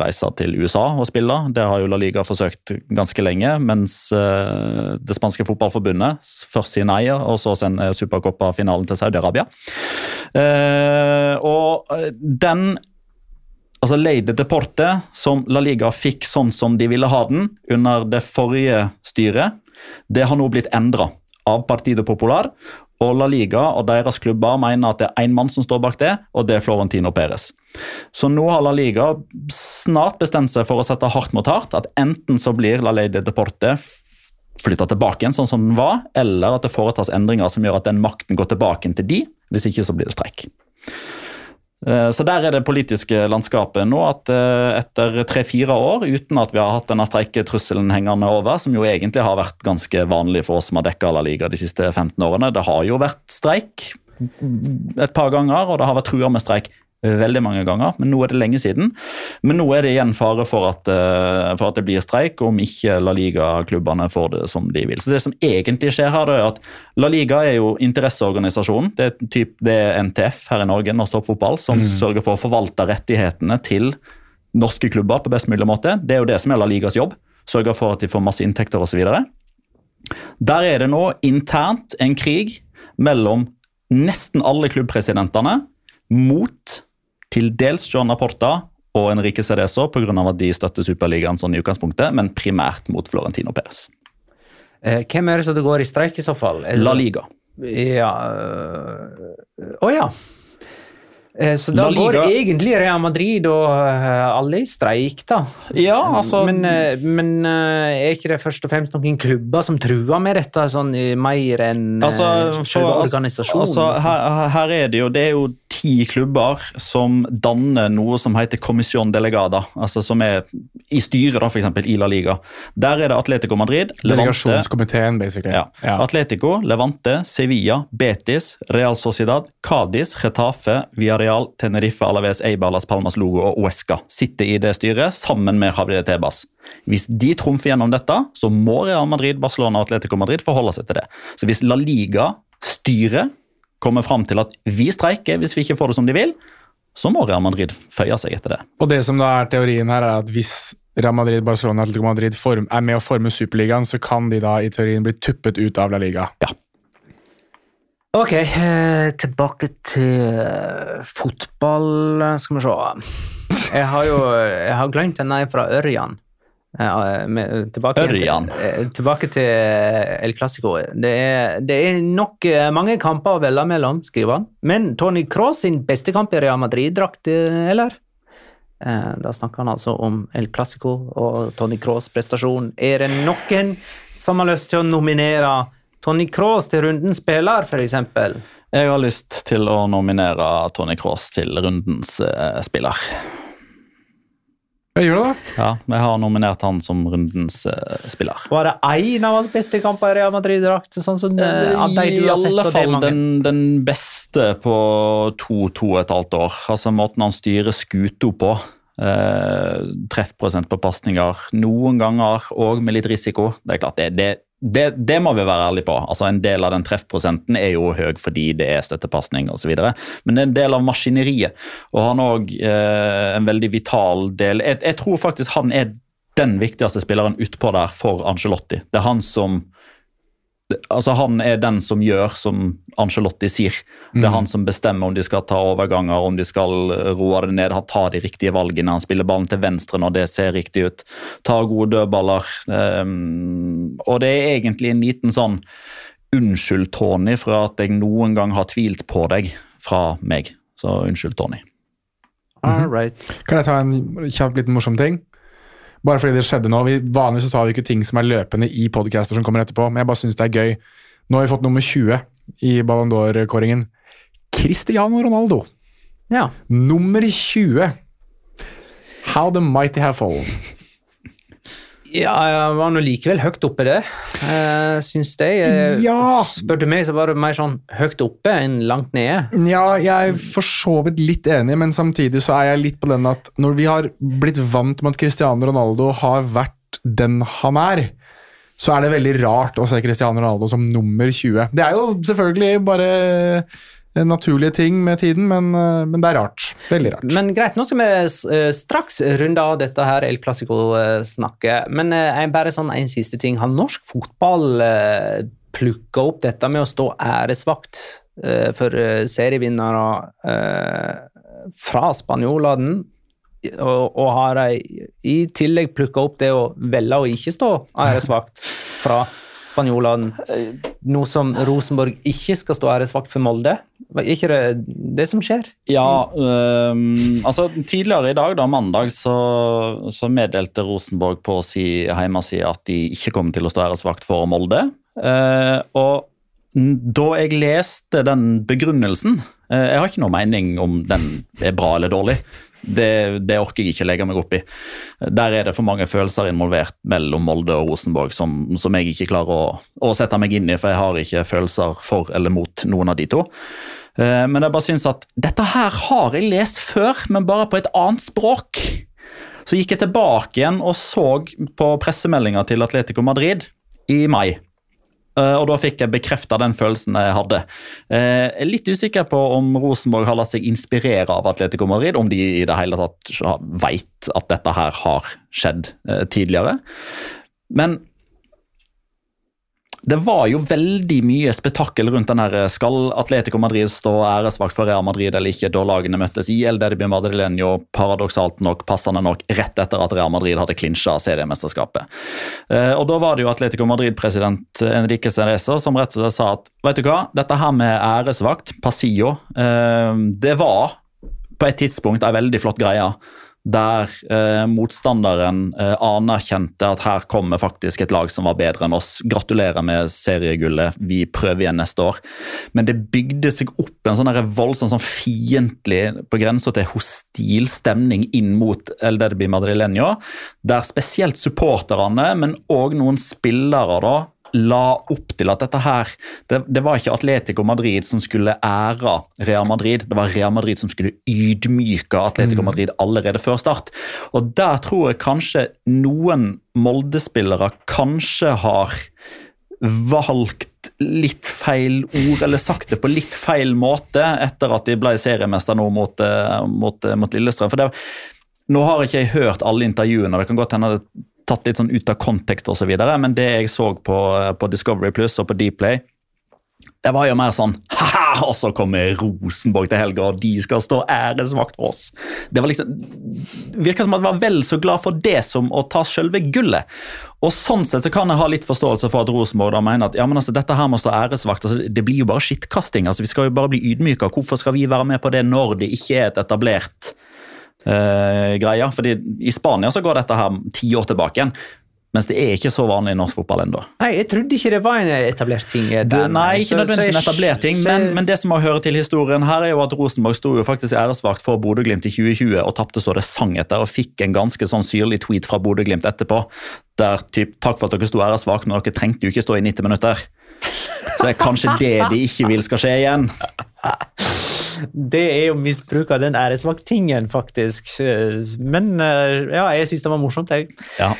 reise til USA og spille. Det har jo La Liga forsøkt ganske lenge, mens eh, det spanske fotballforbundet først sier nei, og så sender Supercoppa-finalen til Saudi-Arabia. Eh, og den altså Leide de Deporte, som La Liga fikk sånn som de ville ha den under det forrige styret, det har nå blitt endra av Partido Popular. Og La Liga og deres klubber mener at det er én mann som står bak det, og det er Florentino Perez. Så nå har La Liga snart bestemt seg for å sette hardt mot hardt. At enten så blir La Leide Deporte flytta tilbake igjen sånn som den var, eller at det foretas endringer som gjør at den makten går tilbake til de. Hvis ikke så blir det streik. Eh, Så der er det politiske landskapet nå at eh, etter tre-fire år uten at vi har hatt denne streiketrusselen hengende over, som jo egentlig har vært ganske vanlig for oss som har dekka La Liga de siste 15 årene. Det har jo vært streik et par ganger, og det har vært trua med streik veldig mange ganger, men nå er det lenge siden. Men nå er det igjen fare for at, eh, for at det blir streik, om ikke La Liga-klubbene får det som de vil. Så Det som egentlig skjer her, det er at La Liga er jo interesseorganisasjonen. Det er, typ, det er NTF her i Norge, Norsk Toppfotball, som sørger for å forvalte rettighetene til norske klubber på best mulig måte. Det er jo det som er La Ligas jobb. Sørge for at de får masse inntekter osv. Der er det nå internt en krig mellom nesten alle klubbpresidentene mot til dels John Laporta og Enrique Cedeso pga. at de støtter Superligaen sånn i utgangspunktet, men primært mot Florentino Perez. Eh, hvem er det som det går i streik, i så fall? Det- La Liga. Ja øh, oh, ja. Eh, Så da Liga- går egentlig Real Madrid og øh, alle i streik, da. Ja, altså Men, eh, men eh, er ikke det først og fremst noen klubber som truer med dette, sånn mer enn Altså, eh, for, selve altså, organisasjonen? altså, liksom? her, her er det jo Det er jo ti klubber som danner noe som heter Commission Delegada. Altså som er i styret, da, eksempel, i La Liga. Der er det Atletico Madrid, Levante Delegasjonskomiteen, basically. ja. Atletico, Levante, Sevilla, Betis, Real Sociedad, Cádiz, Retafe, Villarreal, Tenerife, Alaves, Eibar, Las Palmas, Logo og Uesca sitter i det styret sammen med Javier Tebas. Hvis de trumfer gjennom dette, så må Real Madrid, Barcelona og Atletico Madrid forholde seg til det. Så hvis La Liga-styret kommer fram til at vi streiker hvis vi ikke får det som de vil, så må Real Madrid føye seg etter det. Og det som da er teorien her, er at hvis Real Madrid, Barcelona og Atletico Madrid form, er med å forme Superligaen, så kan de da i teorien bli tuppet ut av La Liga. Ok, eh, tilbake til eh, fotball, skal vi se. Jeg har jo jeg har glemt en nei fra Ørjan. Eh, tilbake Ørjan? Til, eh, tilbake til El Clásico. Det det er nok eh, mange kamper å velge mellom, skriver han. Men Tony Cross sin beste kamp i Real Madrid-drakt, eh, eller? Eh, Da snakker han altså om El Clásico og Tony Cross' prestasjon. Er det noen som har lyst til å nominere Tony Cross til rundens spiller, f.eks.? Jeg har lyst til å nominere Tony Cross til rundens eh, spiller. Jeg gjør det, da. Ja, jeg har nominert han som rundens eh, spiller. Var det én av hans beste kamper i Real Madrid-drakt? Sånn som eh, av de du I har sett, alle det er fall den, den beste på to, to og et halvt år. Altså Måten han styrer skuta på. Eh, treffprosent på pasninger. Noen ganger og med litt risiko. Det er klart, det, det, det, det må vi være ærlige på. Altså En del av den treffprosenten er jo høy fordi det er støttepasning osv. Men det er en del av maskineriet. Og han er òg eh, en veldig vital del jeg, jeg tror faktisk han er den viktigste spilleren utpå der for Angelotti. Det er han som Altså Han er den som gjør som Angelotti sier. Det er han som bestemmer om de skal ta overganger, om de skal roe det ned. Han tar de riktige valgene. Han spiller ballen til venstre når det ser riktig ut. Tar gode dødballer. Um, og det er egentlig en liten sånn Unnskyld, Tony, for at jeg noen gang har tvilt på deg fra meg. Så unnskyld, Tony. All right. Kan jeg ta en kjapp liten morsom ting? Bare fordi det skjedde nå. Vi, vanligvis så tar vi ikke ting som er løpende i podcaster som kommer etterpå, men jeg bare syns det er gøy. Nå har vi fått nummer 20 i Ballon d'Or-kåringen. Cristiano Ronaldo. Ja. Nummer 20. How the mighty have fallen. Ja, jeg var nå likevel høyt oppe, det. Uh, syns det. Eh, Ja! Spør du meg, så var det mer sånn høyt oppe enn langt nede. Ja, jeg er for så vidt litt enig, men samtidig så er jeg litt på den at når vi har blitt vant med at Cristiano Ronaldo har vært den han er, så er det veldig rart å se Cristiano Ronaldo som nummer 20. Det er jo selvfølgelig bare naturlige ting med tiden, men, eh, men det er rart. Veldig rart. Men greit, nå skal vi eh, straks runde av dette her El Clásico-snakket. Men eh, bare sånn en siste ting. Har norsk fotball plukka opp dette med å stå æresvakt eh, for serievinnere eh, fra spanjolene? Og, og har de i tillegg plukka opp det å velge å ikke stå æresvakt fra spanjolene? Noe som Rosenborg ikke skal stå æresvakt for Molde? Er ikke det det som skjer? Ja, um, altså tidligere i dag, da, mandag, så, så meddelte Rosenborg på si hjemmeside at de ikke kommer til å stå æresvakt for Molde. Uh, og da jeg leste den begrunnelsen eh, Jeg har ikke noe mening om den er bra eller dårlig. Det, det orker jeg ikke legge meg opp i. Der er det for mange følelser involvert mellom Molde og Rosenborg som, som jeg ikke klarer å, å sette meg inn i, for jeg har ikke følelser for eller mot noen av de to. Eh, Men jeg bare synes at dette her har jeg lest før, men bare på et annet språk. Så gikk jeg tilbake igjen og så på pressemeldinga til Atletico Madrid i mai. Eh, Og da fikk jeg bekrefta den følelsen jeg hadde. Eh, Jeg er litt usikker på om Rosenborg har latt seg inspirere av Atletico Madrid, om de i det hele tatt veit at dette her har skjedd eh, tidligere. Men det var jo veldig mye spetakkel rundt den her Skal Atletico Madrid stå æresvakt for Real Madrid eller ikke, da lagene møttes i El Derby Madrileño, paradoksalt nok, passende nok, rett etter at Real Madrid hadde klinsja seriemesterskapet. Eh, Og da var det jo Atletico Madrid-president Enrique Cereza som rett og slett sa at vet du hva, dette her med æresvakt, Pasillo, eh, det var på et tidspunkt ei veldig flott greie der eh, motstanderen eh, anerkjente at her kommer faktisk et lag som var bedre enn oss. Gratulerer med seriegullet, vi prøver igjen neste år. Men det bygde seg opp en sånn voldsom sånn fiendtlig, på grensa til hostil stemning inn mot El Derby Madrileño, der spesielt supporterne, men òg noen spillere da, la opp til at dette her det, det var ikke Atletico Madrid som skulle ære Real Madrid, det var Real Madrid som skulle ydmyke Atletico Madrid allerede før start. Og der tror jeg kanskje noen Molde-spillere kanskje har valgt litt feil ord, eller sagt det på litt feil måte, etter at de ble seriemester nå mot, eh, mot, eh, mot Lillestrøm. For det, nå har ikke jeg hørt alle intervjuene, det kan godt hende det er tatt litt sånn ut av kontekst osv., men det jeg så på, på Discovery Plus og på Dplay, det var jo mer sånn ha-ha, og så kommer Rosenborg til helga, og de skal stå æresvakt for oss. Det var liksom, virka som at jeg var vel så glad for det som å ta selve gullet. Og sånn sett så kan jeg ha litt forståelse for at Rosenborg da mener at ja, men altså, dette her må stå æresvakt. altså Det blir jo bare skittkasting. altså Vi skal jo bare bli ydmyka. Hvorfor skal vi være med på det når det ikke er et etablert eh, greia. Fordi i Spania så går dette her ti år tilbake igjen. Mens det er ikke så vanlig i norsk fotball ennå. Nei, jeg trodde ikke det var en etablert ting. der, Det, nei, ikke nødvendigvis en etablert ting, men, men det som må høre til historien her, er jo at Rosenborg sto jo faktisk æresvakt for Bodø-Glimt i 2020 og tapte så det sang etter, og fikk en ganske sånn syrlig tweet fra Bodø-Glimt etterpå, der typ 'takk for at dere sto æresvakt, men dere trengte jo ikke stå i 90 minutter'. Så det er kanskje det de ikke vil skal skje igjen. Det er jo misbruk av den æresvakt-tingen, faktisk. Men eh, ja, jeg syns det var morsomt, jeg. Ja,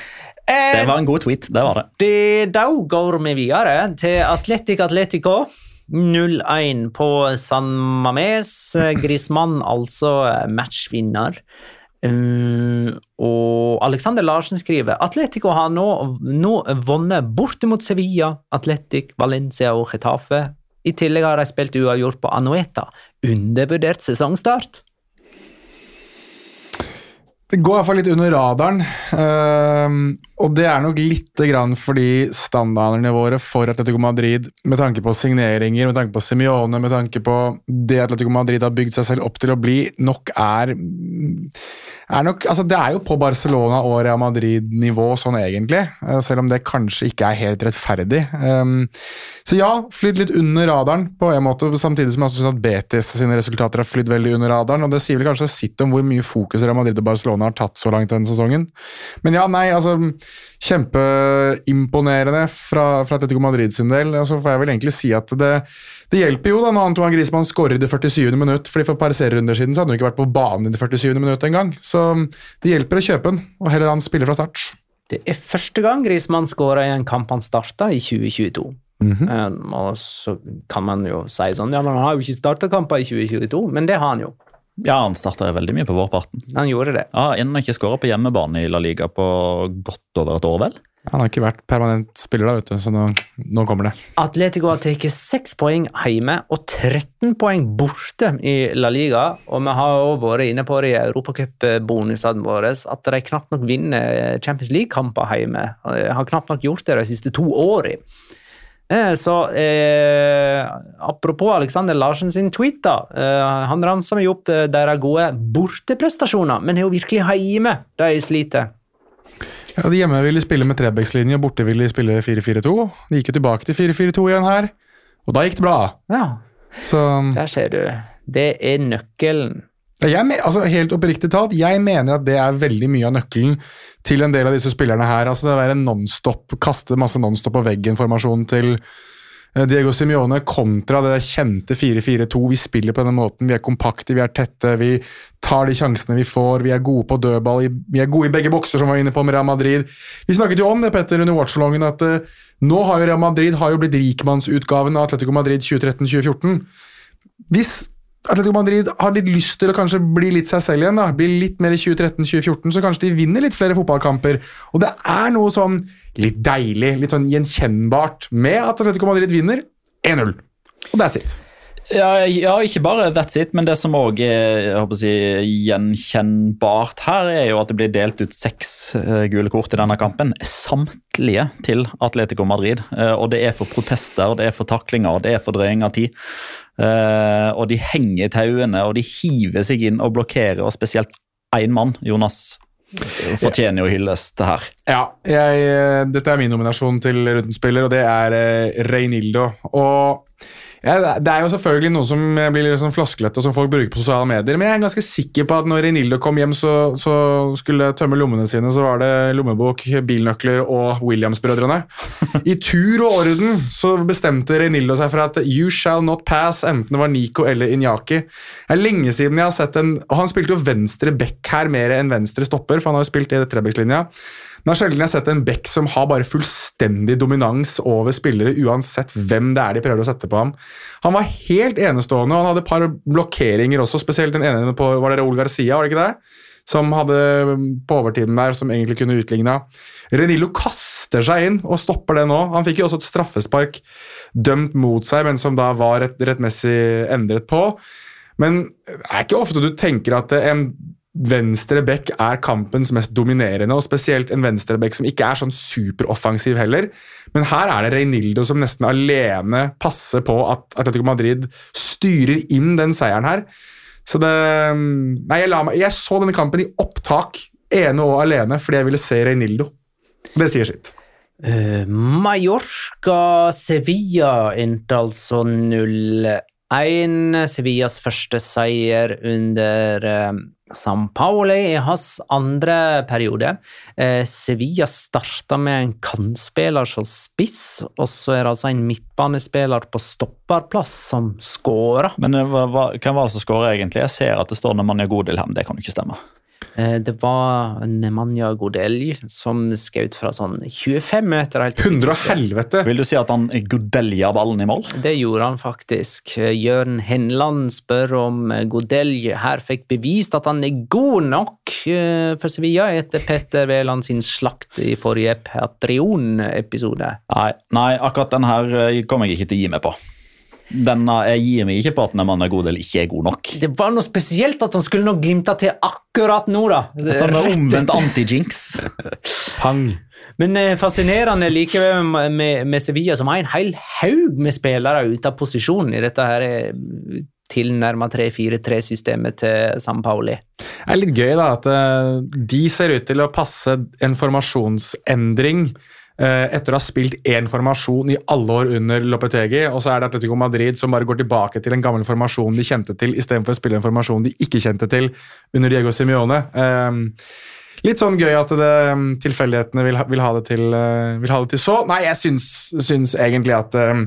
Det var en god tweet, det var det. Det, da går vi videre til Atletic Atletico. 0-1 på San Mames. Grismann altså matchvinner. Um, og Alexander Larsen skriver Atletico har nå, nå vunnet borte mot Sevilla, Atletic, Valencia og Getafe. I tillegg har de spilt uavgjort på Anueta. Undervurdert sesongstart. Det går i hvert fall litt under radaren, ehm, og det er nok litt grann fordi standardene våre for Atletico Madrid, med tanke på signeringer, med tanke på Simione, med tanke på det Atletico Madrid har bygd seg selv opp til å bli, nok er, er nok, altså Det er jo på Barcelona og Real Madrid-nivå sånn egentlig, eh, selv om det kanskje ikke er helt rettferdig. Ehm, så ja, flydd litt under radaren på en måte, samtidig som jeg syns at Betis sine resultater har flydd veldig under radaren. og Det sier vel kanskje sitt om hvor mye fokus Real Madrid og Barcelona har tatt så langt denne sesongen. Men ja, nei, altså Kjempeimponerende fra, fra Atletico Madrid sin del. Så får jeg vel egentlig si at det, det hjelper jo da når Antoine Griezmann skårer i det 47. minutt, fordi for et par serierunder siden så hadde han ikke vært på banen i det 47. minutt engang. Så det hjelper å kjøpe den, og heller han spiller fra start. Det er første gang Griezmann skåra i en kamp han starta i 2022. Um, og så kan man jo si sånn Ja, men han har jo ikke starta kamper i 2022, men det har han jo. Ja, han starta veldig mye på vårparten. Han gjorde det. Ja, Ennå ikke skåra på hjemmebane i La Liga på godt over et år, vel? Han har ikke vært permanent spiller da, vet du, så nå, nå kommer det. Atletico har tatt seks poeng hjemme og 13 poeng borte i La Liga. Og vi har også vært inne på det i europacupbonusene våre at de knapt nok vinner Champions League-kamper hjemme. De har knapt nok gjort det de siste to årene. Eh, Så eh, apropos Alexander Larsen sin tweet, da. Eh, han ramser meg opp eh, deres gode borteprestasjoner, men er jo virkelig hjemme de sliter. Ja, De hjemme ville spille med Trebekslinje, borte ville spille 4-4-2. De gikk jo tilbake til 4-4-2 igjen her, og da gikk det bra. Ja, Så der ser du. Det er nøkkelen. Jeg, altså Helt oppriktig talt, jeg mener at det er veldig mye av nøkkelen til en del av disse spillerne her. altså Det å være nonstop, kaste masse nonstop på veggen-formasjon til eh, Diego Simione kontra det kjente 4-4-2. Vi spiller på denne måten, vi er kompakte, vi er tette, vi tar de sjansene vi får, vi er gode på dødball, vi er gode i begge bokser, som vi var inne på med Real Madrid. Vi snakket jo om det, Petter, under watchalongen, at eh, nå har jo Real Madrid har jo blitt rikmannsutgaven av Atletico Madrid 2013-2014. Hvis Atletico Madrid har litt lyst til å kanskje bli litt seg selv igjen, da, bli litt mer i 2013-2014, så kanskje de vinner litt flere fotballkamper. Og det er noe sånn litt deilig, litt sånn gjenkjennbart med at Atletico Madrid vinner 1-0. Og that's it. Ja, ja, ikke bare that's it, men det som òg er si, gjenkjennbart her, er jo at det blir delt ut seks eh, gule kort i denne kampen. Samtlige til Atletico Madrid. Eh, og det er for protester, det er for taklinger, det er for drøying av tid. Eh, og de henger i tauene, og de hiver seg inn og blokkerer, og spesielt én mann, Jonas, fortjener jo hyllest her. Ja, jeg, dette er min nominasjon til rundens og det er Reinildo. Og ja, det er jo selvfølgelig noe som blir litt sånn flosklete, som folk bruker på sosiale medier, men jeg er ganske sikker på at når Renildo kom hjem, så, så skulle tømme lommene sine, så var det lommebok, bilnøkler og Williams-brødrene. I tur og orden så bestemte Renildo seg for at you shall not pass, enten det var Nico eller Inyaki. Det er lenge siden jeg har sett en Og han spilte jo venstre back her mer enn venstre stopper, for han har jo spilt i trebekslinja. Men det er sjelden jeg har sett en back som har bare fullstendig dominans over spillere, uansett hvem det er de prøver å sette på ham. Han var helt enestående, og han hadde et par blokkeringer også, spesielt den ene på var det Raúl Garcia, var det ikke det? Som hadde på overtiden der, som egentlig kunne utligna. Renillo kaster seg inn og stopper det nå. Han fikk jo også et straffespark dømt mot seg, men som da var rett, rettmessig endret på. Men det er ikke ofte du tenker at en venstre back er kampens mest dominerende, og spesielt en venstre back som ikke er sånn superoffensiv heller. Men her er det Reinildo som nesten alene passer på at Atletico Madrid styrer inn den seieren her. Så det Nei, jeg, meg, jeg så denne kampen i opptak, ene og alene, fordi jeg ville se Reinildo. Det sier sitt. Uh, Mallorca Sevilla endte altså 0-1. Sevillas første seier under eh, San Pauli i hans andre periode. Eh, Sevilla starta med en kantspiller som spiss, og så er det altså en midtbanespiller på stopperplass som skårer. Men eh, hva, hva, hvem var det som skåra egentlig? Jeg ser at det står når man er god til ham, Det kan jo ikke stemme. Eh, Det var Nemanja Godelj som skjøt fra sånn 25 meter. helt opp i Hundre og krysset. helvete! Vil du si at han godelja ballen i mål? Det gjorde han faktisk. Eh, Jørn Henland spør om eh, Godelj her fikk bevist at han er god nok for Sevilla etter Petter Wæland sin slakt i forrige Patrion-episode. Nei, nei, akkurat den her kommer jeg ikke til å gi meg på. Denne, jeg gir meg ikke på at den er god eller ikke er god nok. Det var noe spesielt at han skulle nå glimte til akkurat nå, da. Sånn Rett omvendt anti-jinx. Pang. Men eh, fascinerende likevel med, med, med Sevilla, som har en hel haug med spillere ute av posisjon i dette her eh, tilnærma 3-4-3-systemet til San Pauli. Det er litt gøy da, at eh, de ser ut til å passe en formasjonsendring etter å ha spilt én formasjon i alle år under Lopetegi, og så er det Atletico Madrid som bare går tilbake til en gammel formasjon de kjente til, istedenfor å spille en formasjon de ikke kjente til under Diego Simione. Eh, Litt sånn gøy at det, tilfeldighetene vil, ha- vil, ha til, eh, vil ha det til så. Nei, jeg syns, syns egentlig at eh,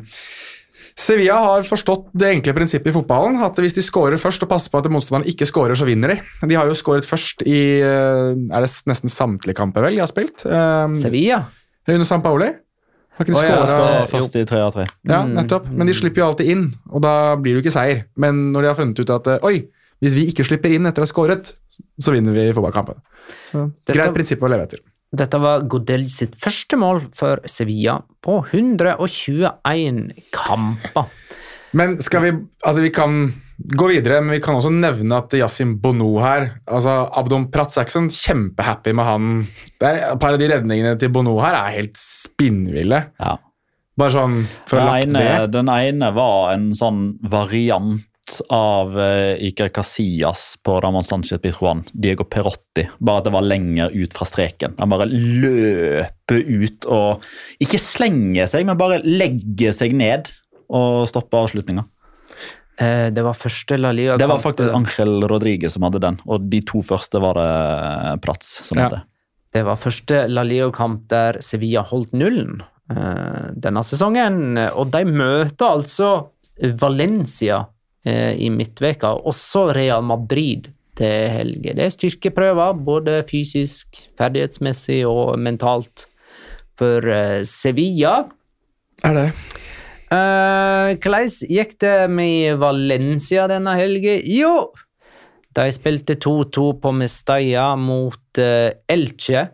Sevilla har forstått det enkle prinsippet i fotballen. at Hvis de scorer først og passer på at motstanderen ikke scorer, så vinner de. De har jo scoret først i eh, er det nesten samtlige kamper vel de har spilt. Eh, Sevilla? Under San Paoli. Har ikke de ja, scoret- Skal jo. først i tre av tre. ja, nettopp. Men de slipper jo alltid inn, og da blir det jo ikke seier. Men når de har funnet ut at eh, oi, hvis vi ikke slipper inn etter å ha skåret, så vinner vi fotballkampen. Så, Dette- Greit prinsipp å leve etter. Dette var Godel sitt første mål for Sevilla på 121 kamper. Men skal vi Altså, vi kan gå videre, men vi kan også nevne at Yasin Bono her altså Abdon Pratz er ikke sånn kjempehappy med han. Det er, et par av de redningene til Bono her er helt spinnville. Ja. Bare sånn for å Den ha lagt ene, ved. den ene var en sånn variant av uh, Iker Casillas på Ramón Sánchez Pizjuan, Diego Perotti. Bare at det var lenger ut fra streken. Han bare løper ut og ikke slenger seg, men bare legger seg ned og stopper avslutninga. Eh, Det var første La Liga Det var faktisk Angel Rodriguez som hadde den, og de to første var det Prats som Ja. hadde. Det var første La Liga-kamp der Sevilla holdt nullen eh, denne sesongen. Og de møter altså Valencia eh, i midtveka, også Real Madrid til helge. Det er styrkeprøver, både fysisk, ferdighetsmessig og mentalt, for eh, Sevilla. Er det? Eh, uh, gikk det med Valencia denne helgen? Jo, de spilte 2-2 på Mestalla mot uh, Elche.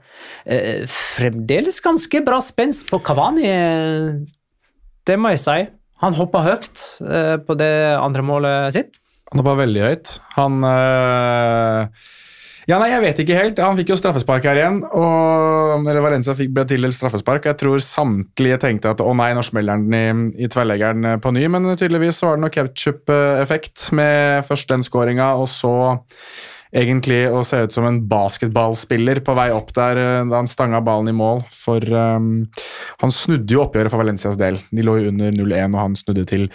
Uh, fremdeles ganske bra spenst på Cavani, eh, det må jeg si. Han hoppa høyt på det andre målet sitt. Han hoppa veldig høyt. Han øh... Ja, nei, jeg vet ikke helt. Han fikk jo straffespark her igjen. Og, eller Valencia fikk ble tildelt straffespark. Jeg tror samtlige tenkte at å nei, nå smeller den i, i tverrleggeren på ny, men tydeligvis var det noe ketsjup-effekt med først den skåringa, og så egentlig å se ut som en basketballspiller på vei opp der øh, da han stanga ballen i mål. For um, han snudde jo oppgjøret for Valencias del. De lå jo under 0-1, og han snudde til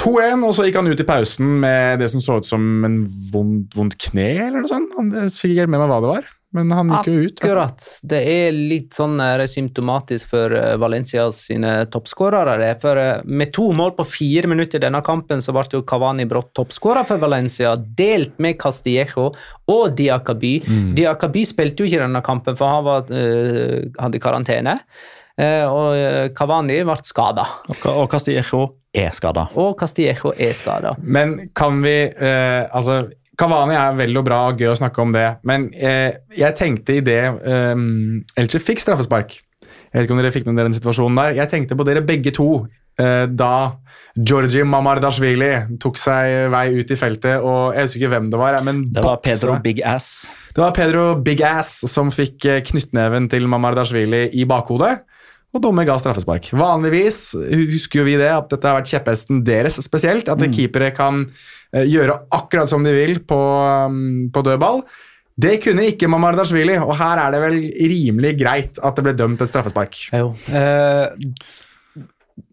2-1, og så gikk han ut i pausen med det som så ut som en vondt, vondt kne, eller noe sånt. Han fikk ikke med meg hva det var, men han gikk jo ut. Akkurat. Det er litt sånn er symptomatisk for eh, Valencia sine toppskårere. For eh, med to mål på fire minutter i denne kampen, så ble jo Cavani brått toppskårer for Valencia, delt med Castillejo og Diakaby. Diakaby spilte jo ikke denne kampen, for han var, eh, hadde karantene. Eh, og Kavani Cavani ble skada. Og, og Castillejo er skada. Og Castillejo er skada. Men kan vi eh, Altså, Kavani er vel og bra og gøy å snakke om det, men eh, jeg tenkte i det eh, Elche fikk straffespark Jeg vet ikke om dere fikk med dere den situasjonen der. Jeg tenkte på dere begge to eh, da Georgi Mamardashvili tok seg vei ut i feltet, og jeg husker ikke hvem det var. men Det var Pedro Big Ass. Det var Pedro Big Ass som fikk eh, knyttneven til Mamardashvili i bakhodet. Og dommer ga straffespark. Vanligvis husker jo vi det, at dette har vært kjepphesten deres spesielt. At keepere kan eh, gjøre akkurat som de vil på, um, på dødball. Det kunne ikke Mamardashvili, og her er det vel rimelig greit at det ble dømt et straffespark. Jo. eh,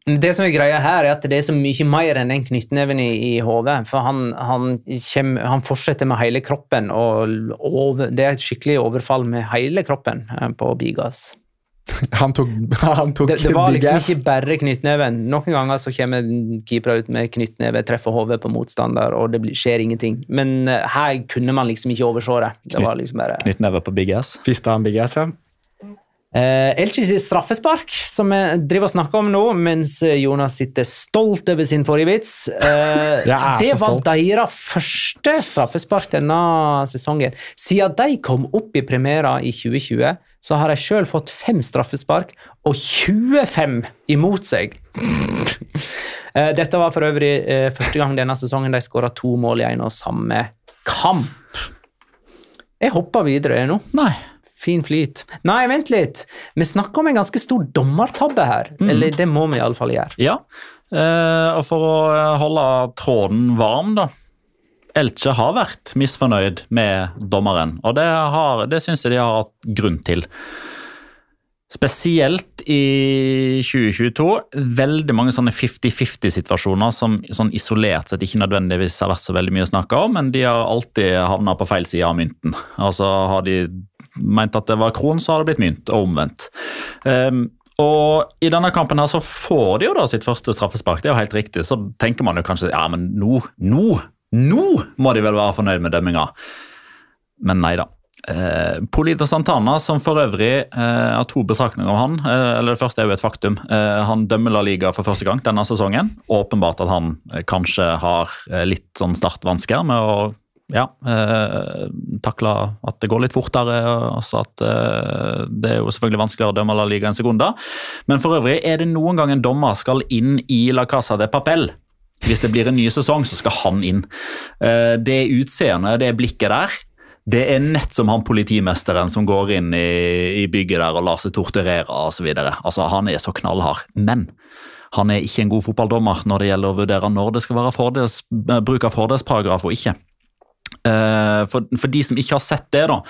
det som er greia her, er at det er så mye mer enn den knyttneven i, i hodet. For han, han, kjem, han fortsetter med hele kroppen, og over, det er et skikkelig overfall med hele kroppen eh, på Bigas. Han tok, han tok Det, det var liksom ikke bare knyttneven. Noen ganger så kommer keepere ut med knyttneve, treffer hodet på motstander, og det skjer ingenting. Men eh, her kunne man liksom ikke overse det. Det var liksom bare Knyttneve på big ass. Fista han big ass, ja. Eh, Elche sitt straffespark, som vi driver og snakker om nå, mens eh, Jonas sitter stolt over sin forrige vits. Eh, det var deres første straffespark denne sesongen. Siden de kom opp i premiera i 2020, så har de sjøl fått fem straffespark og 25 imot seg. Eh, Dette var for øvrig eh, første gang denne sesongen de skåra to mål i en og samme kamp. Jeg hopper videre nå. Nei. Fin flyt. Nei, vent litt. Vi snakker om en ganske stor dommertabbe her. Eller det må vi iallfall gjøre. Ja, eh, og for å eh, holde tråden varm, da. Elche har vært misfornøyd med dommeren, og det, har- det syns jeg de har hatt grunn til. Spesielt i 2022. Veldig mange sånne 50-50-situasjoner som sånn isolert sett ikke nødvendigvis har vært så veldig mye å snakke om, men de har alltid havna på feil side av mynten. Altså Har de ment at det var kron, så har det blitt mynt, og omvendt. Um, og I denne kampen her så får de jo da sitt første straffespark, det er jo helt riktig. Så tenker man jo kanskje ja, men nå, nå, nå må de vel være fornøyd med dømminga. Men nei da. Eh, Polito Santana, som for øvrig eh, har to betraktninger om han. Eh, eller Det første er jo et faktum. Eh, han dømmer La Liga for første gang denne sesongen. Åpenbart at han eh, kanskje har eh, litt sånn startvansker med å ja, eh, takla at det går litt fortere. Altså at eh, Det er jo selvfølgelig vanskeligere å dømme La Liga enn Segunda. Men for øvrig, er det noen gang en dommer skal inn i La Casa de Papel hvis det blir en ny sesong, så skal han inn. Eh, Det utseendet, det blikket der, det er nett som han politimesteren som går inn i, i bygget der og lar seg torturere osv. Altså, han er så knallhard. Men han er ikke en god fotballdommer når det gjelder å vurdere når det skal være fordels, eh, bruk av fordelsparagraf og ikke. Eh, For, for de som ikke har sett det, da,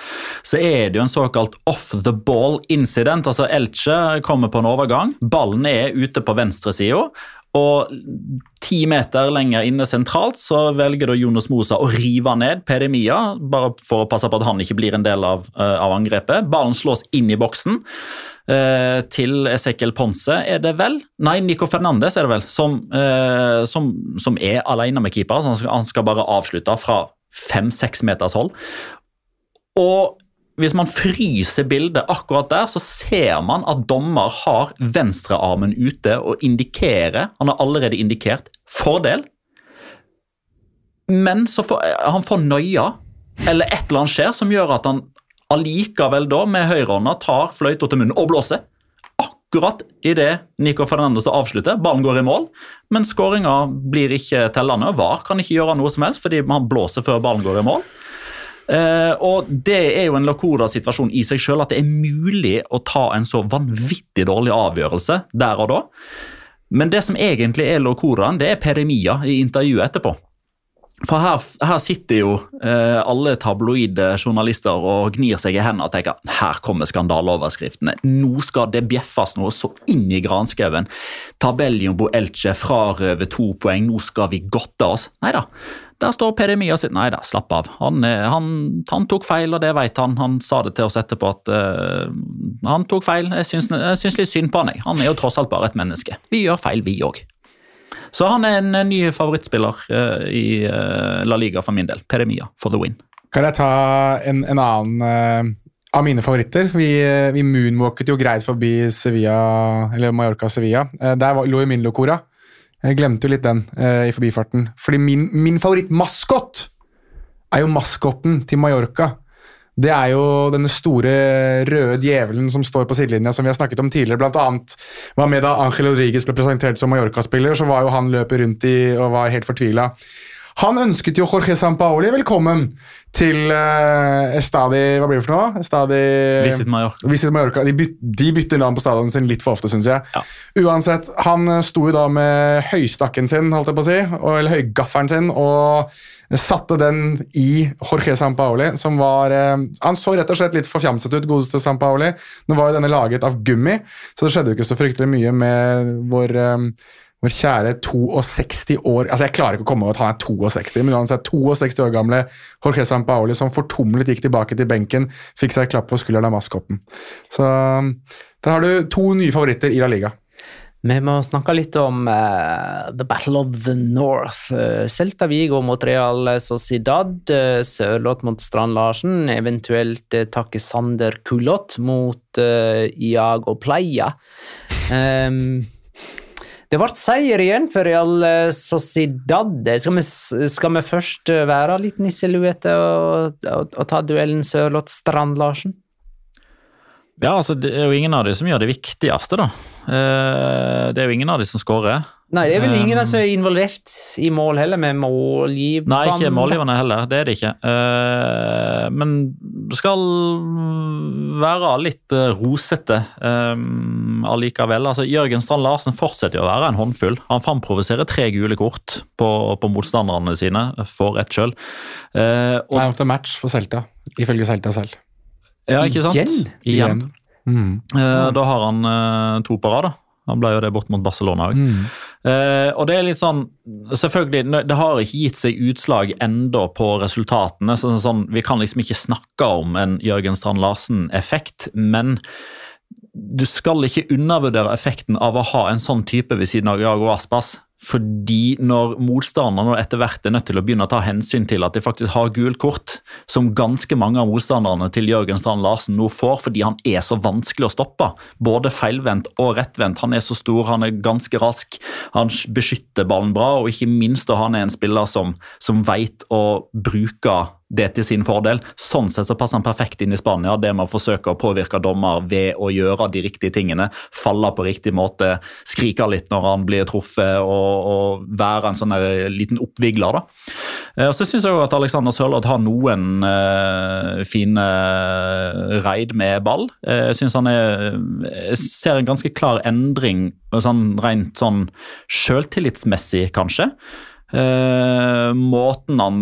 så er det jo en såkalt off the ball incident. Altså Elche kommer på en overgang, ballen er ute på venstresida. Og ti meter lenger inne sentralt så velger da Jonas Mosa å rive ned Pedemia, bare for å passe på at han ikke blir en del av, eh, av angrepet. Ballen slås inn i boksen. eh, til Ezequiel Ponce, er det vel? Nei, Nico Fernandes er det vel, som, eh, som, som er alene med keeper. Han skal, han skal bare avslutte fra fem-seks meters hold. Og hvis man fryser bildet akkurat der, så ser man at dommer har venstrearmen ute og indikerer Han har allerede indikert fordel. Men så får, han får nøya, eller et eller annet skjer som gjør at han allikevel da med høyrehånda tar fløyta til munnen og blåser. Akkurat idet Nico Fernandez avslutter, ballen går i mål, men skåringa blir ikke tellende. VAR kan ikke gjøre noe som helst fordi man blåser før ballen går i mål. Eh, og Det er jo en Lacoda-situasjon i seg selv at det er mulig å ta en så vanvittig dårlig avgjørelse der og da. Men det som egentlig er Locoraen, det er Peremia i intervjuet etterpå. For her, her sitter jo eh, alle tabloide journalister og gnir seg i hendene og tenker her kommer skandaleoverskriftene. Nå skal det bjeffes noe så inn i granskauen. Tabelljombo Elche frarøver to poeng, nå skal vi godte oss. Nei da. Der står Peremia sitt Nei da, slapp av. Han, eh, han, han tok feil, og det vet han. Han sa det til oss etterpå at uh, han tok feil. Jeg syns, jeg syns litt synd på han. jeg. Han er jo tross alt bare et menneske. Vi gjør feil, vi òg. Så han er en eh, ny favorittspiller eh, i eh, La Liga for min del. Peremia for the win. Kan jeg ta en, en annen av mine favoritter? Vi, vi moonwalket jo greit forbi Sevilla, eller Mallorca-Sevilla. Der lå jo min locora. Jeg glemte jo litt den eh, i forbifarten. Fordi min, min favorittmaskot er jo maskotten til Mallorca. Det er jo denne store røde djevelen som står på sidelinja, som vi har snakket om tidligere. Blant annet var med da Angel Rodriguez ble presentert som Mallorca-spiller, så var jo han løpet rundt i og var helt fortvila. Han ønsket jo Jorge Sampaoli velkommen til uh, Estadi Hva blir det for noe? Estadi Visit Mallorca. Visit Mallorca. De, byt, de bytter navn på stadionet sin litt for ofte, syns jeg. Ja. Uansett, han eh, sto jo da med høystakken sin, holdt jeg på å si, og, eller høygaffelen sin, og satte den i Jorge Sampaoli, som var eh, Han så rett og slett litt forfjamset ut, godeste Sampaoli. Nå var jo denne laget av gummi, så det skjedde jo ikke så fryktelig mye med vår eh, vår kjære 62 år Altså Jeg klarer ikke å komme over at han er 62, men uansett 62 år gamle Jorge Sampaoli som fortumlet gikk tilbake til benken, fikk seg et klapp på skulderen av maskotten. Så der har du to nye favoritter i La Liga. Vi må snakke litt om uh, The Battle of the North. Uh, Celta Vigo mot Real Sociedad. Uh, Sørloth mot Strand Larsen. Eventuelt uh, Takke Sander Kulot mot Iago Playa. Um, det ble seier igjen for Real Sociedad. Skal vi, skal vi først være litt nisseluete og, og, og ta duellen Sørloth-Strand Larsen? Ja, altså Det er jo ingen av de som gjør det viktigste, da. Det er jo ingen av de som skårer. Nei, det er vel ingen som er involvert i mål heller, med målgiverne? Nei, ikke målgiverne heller. Det er det ikke. Men skal være litt rosete allikevel. Altså, Jørgen Strand Larsen fortsetter å være en håndfull. Han framprovoserer tre gule kort på, på motstanderne sine, for ett sjøl. Man of the match for Celta, ifølge Celta selv. Ja, ikke sant? Igjen? Igjen. Mm. Eh, Da har han eh, to på rad. Han ble jo det bort mot Barcelona òg. Mm. Eh, og det er litt sånn Selvfølgelig, det har ikke gitt seg utslag enda på resultatene. Så, sånn, vi kan liksom ikke snakke om en Jørgen Strand Larsen-effekt, men du skal ikke undervurdere effekten av å ha en sånn type ved siden av Jago Aspas. Fordi når motstanderne etter hvert er nødt til å begynne å ta hensyn til at de faktisk har gult kort, som ganske mange av motstanderne til Jørgen Strand Larsen nå får fordi han er så vanskelig å stoppe, både feilvendt og rettvendt. Han er så stor, han er ganske rask, han beskytter ballen bra, og ikke minst da han er en spiller som, som veit å bruke det til sin fordel. Sånn sett så passer han perfekt inn i Spania. Det med å forsøke å påvirke dommer ved å gjøre de riktige tingene, falle på riktig måte, skrike litt når han blir truffet og, og være en sånn liten oppvigler. da. Og Så syns jeg også at Alexander Sørloth har noen eh, fine raid med ball. Eh, Jeg synes han er ser en ganske klar endring sånn rent sånn sjøltillitsmessig, kanskje. Eh, måten han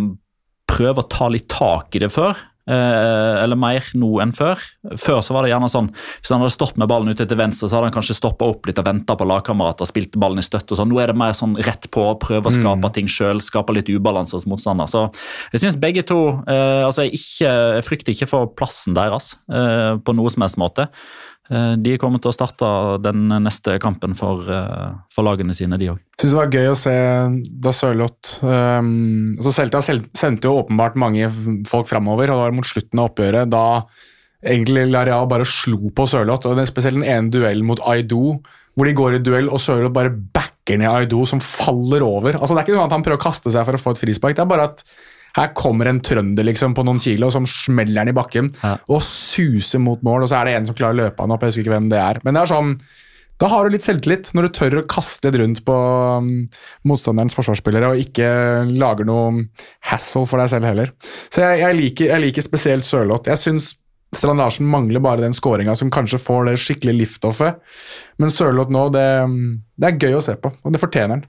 prøve å ta litt tak i det før. Eh, eller mer nå enn før. Før så var det gjerne sånn, Hvis han hadde stått med ballen ute til venstre, så hadde han kanskje stoppa opp litt og venta på lagkamerater, spilt ballen i støtte. og sånn. Nå er det mer sånn rett på, prøve å skape ting sjøl, skape litt ubalanse hos motstander. Så jeg syns begge to eh, altså jeg, ikke, jeg frykter ikke for plassen deres eh, på noe som helst måte. Eh, De kommer til å starte den neste kampen for, eh, for lagene sine, de òg. Syns det var gøy å se da Sørloth um, altså Celta sendte jo åpenbart mange folk framover, og det var mot slutten av oppgjøret da egentlig Lareal bare slo på Sørloth. og er Spesielt den ene duellen mot Aido, hvor de går i duell og Sørloth bare backer ned Aido, som faller over. Altså Det er ikke sånn at han prøver å kaste seg for å få et frispark, det er bare at her kommer en trønder liksom på noen kilo som smeller den i bakken Ja. og suser mot mål, og så er det en som klarer å løpe han opp. Jeg husker ikke hvem det er. Men det er sånn da har du litt selvtillit, når du tør å kaste litt rundt på um, motstanderens forsvarsspillere og ikke lager noe hassle for deg selv heller. Så jeg, jeg, liker, jeg liker spesielt Sørloth. Jeg syns Strand Larsen mangler bare den skåringa som kanskje får det skikkelig liftoffet. Men Sørloth nå, det, det er gøy å se på, og det fortjener han.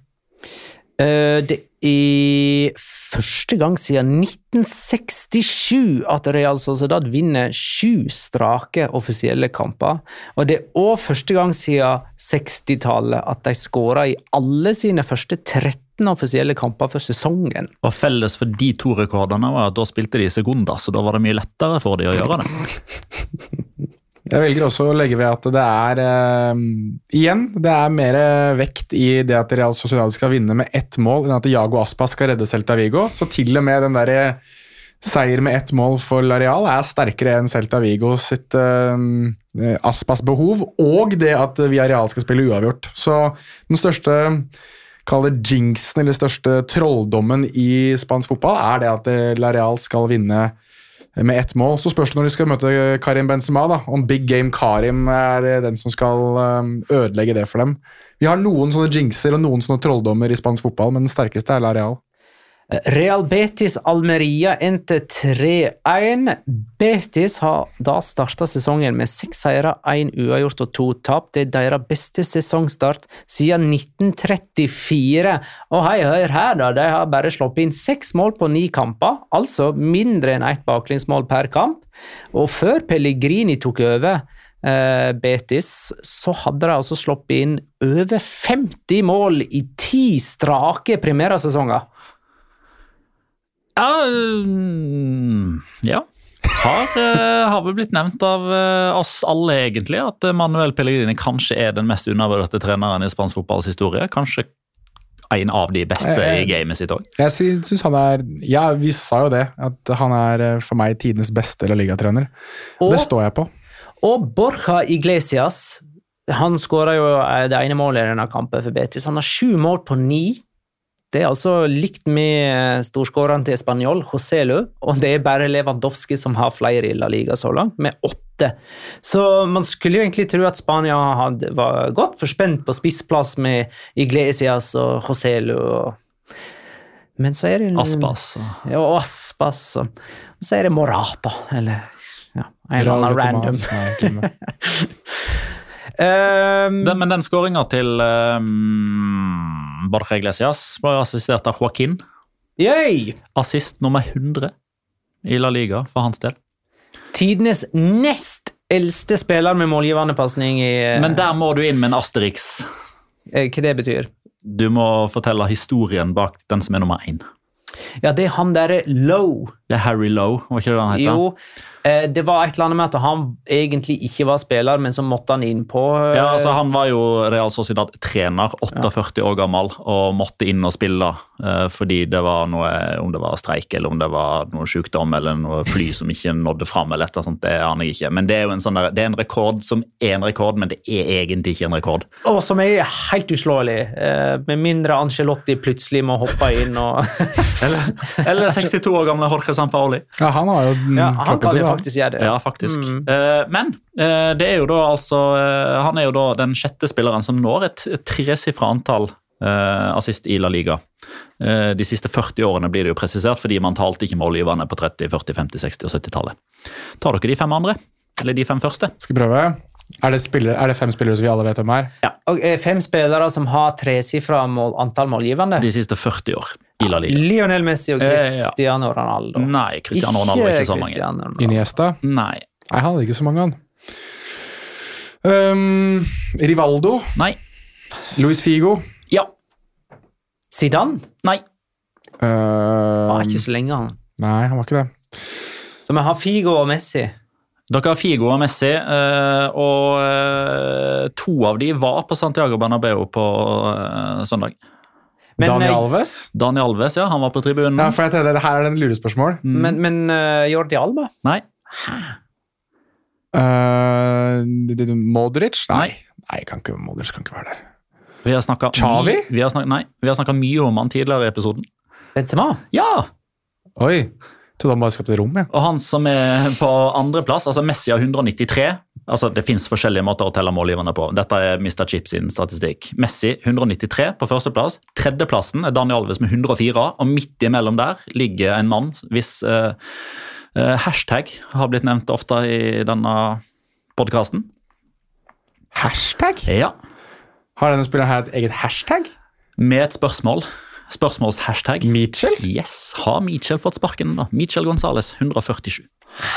Uh, det er første gang siden 1967 at Real Sociedad vinner sju strake offisielle kamper. Og det er òg første gang siden 60-tallet at de skåra i alle sine første 13 offisielle kamper for sesongen. Og Felles for de to rekordene var at da spilte de i sekunder, så da var det mye lettere for de å gjøre det. Jeg velger også å legge ved at det er eh, Igjen, det er mer vekt i det at Real Sociedad skal vinne med ett mål, enn at Jago Aspas skal redde Celta Vigo. Så til og med den der seier med ett mål for Lareal er sterkere enn Celta Vigo sitt eh, Aspas behov, og det at Villarreal skal spille uavgjort. Så den største Kall jinxen, eller største trolldommen i spansk fotball, er det at eh, Lareal skal vinne med ett mål. Så spørs det når de skal møte Karim Benzema, da, om Big Game Karim er eh, den som skal eh, ødelegge det for dem. Vi har noen sånne jinxer og noen sånne trolldommer i spansk fotball, men den sterkeste er La Real. Betis Almeria endte 3-1. Betis har da starta sesongen med seks seire, én uavgjort og to tap. Det er deres beste sesongstart siden 1934. Og hei, hør her, da. De har bare sluppet inn seks mål på ni kamper, altså mindre enn ett baklengsmål per kamp. Og før Pellegrini tok over eh, Betis, så hadde de altså sluppet inn over 50 mål i ti strake primærsesonger. Ja, mm, ja. Har, eh, har vel blitt nevnt av eh, oss alle, egentlig, at Manuel Pellegrini kanskje er den mest undervurderte treneren i spansk fotballs historie. Kanskje en av de beste jeg, i gamet sitt òg. Jeg sy- syns han er Ja, vi sa jo det. At han er eh, for meg tidenes beste La Liga-trener. Og- Det står jeg på. Og Borja Iglesias han skåra jo eh, det ene målet i denne kampen for Betis. Han har sju mål på ni. Det er altså likt med eh, storskåreren til Spanjol, Joselu, og det er bare Lewandowski som har flere i La Liga så langt, med åtte. Så man skulle jo egentlig tro at Spania hadde, var godt forspent på spissplass med Iglesias og Joselu. Og... Men så er det Aspas. og- Ja, Aspas, og så er det Morata, eller ja, en eller annen random. Thomas, nei. Um, Den, men den skåringa til um, Borja Iglesias var assistert av Joaquin. Yay! Assist nummer 100 i La Liga for hans del. Tidenes nest eldste spiller med målgivende pasning i Men der må du inn med en Asterix. eh, Hva det betyr? Du må fortelle historien bak den som er nummer én. Ja, det er han derre Low. Det er Harry Low, var ikke det han het? Eh, det var et eller annet med at han egentlig ikke var spiller, men så måtte han inn på eh, Ja, altså Han var jo Real Sociedad-trener, 48 år gammel, og måtte inn og spille eh, fordi det var noe Om det var streik eller om det var noe sykdom eller noe fly som ikke nådde fram, eller et sånt, det aner jeg ikke. Men det er jo en sånn der, det er en rekord som er en rekord, men det er egentlig ikke en rekord. Og som er helt uslåelig, med mindre Angelotti plutselig må hoppe inn og Eller 62 år gamle Jorge Sampaoli. Ja, han har jo Ja, han kan jo. Faktisk gjør det. Ja, faktisk. Eh, men uh, det er jo da altså uh, Han er jo da den sjette spilleren som når et, tresifra antall assist i La Liga. Eh, de siste 40 årene blir det jo presisert, fordi man talte ikke målgiverne på 30-, 40-, 50-, 60- og 70-tallet. Tar dere de fem andre? Eller de fem første? Skal vi prøve? Er det, spillere, er det fem spillere som vi alle vet hvem er? Og eh, fem spillere som har tresifra mål, antall målgivende. De siste 40 år i La Liga. Lionel Messi og. Cristiano Ronaldo. Nei, Cristiano Ronaldo er ikke så mange. Iniesta? Nei. Nei, han hadde ikke så mange, han. Um, Rivaldo? Nei. Luis Figo? Ja. Zidane Nei. Um, var ikke så lenge, han. nei, han var ikke det. Så vi har Figo og Messi. Dere har Figo og Messi, eh, og eh, to av de var på Santiago Bernabeu på eh, søndag. Men, Daniel Alves? Daniel Alves, ja, han var på tribunen. Ja, for jeg tenkte, det her er den lurespørsmål. Men, men uh, Jordi Alba? Nei. Uh, Modric? Nei. Nei. Kan ikke, Modric kan ikke være der. Vi har snakka vi nei, vi har snakket mye om han tidligere i episoden. Benzema? Ja! Oi! Trodde han bare skapte rom, ja. Og han som er på andreplass, altså Messi har 193. altså Det fins forskjellige måter å telle målgiverne på. Dette er Mr. Chip sin statistikk. Messi 193 på førsteplass. Tredjeplassen er Daniel Alves med 104. Og midt imellom der ligger en mann hvis uh, uh, hashtag har blitt nevnt ofte i denne podkasten. Hashtag? Ja. Har denne spilleren her et eget hashtag? Med et spørsmål. Spørsmålshashtag. Mitchell? Yes, Har Mitchell fått sparken, da? Mitchell Gonzales, 147.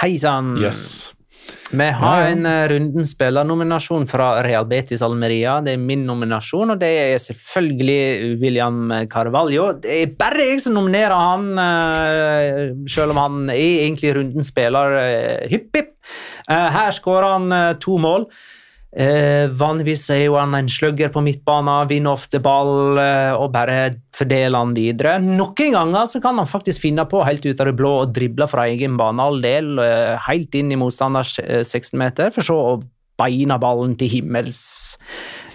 Hei sann! Yes. Vi har Ja, ja. en runden spillernominasjon fra Real Betis Almeria. Det er min nominasjon, og det er selvfølgelig William Carvalho. Det er bare jeg som nominerer han, uh, selv om han er egentlig rundens spiller. Eh, her skårer han eh, to mål. Eh, vanligvis er jo han en slugger på midtbanen, vinner ofte ball eh, og bare fordeler han videre. Noen ganger så kan han faktisk finne på helt ut av det blå og drible fra egen banehalvdel eh, helt inn i motstanders eh, 16-meter, for så å beine ballen til himmels.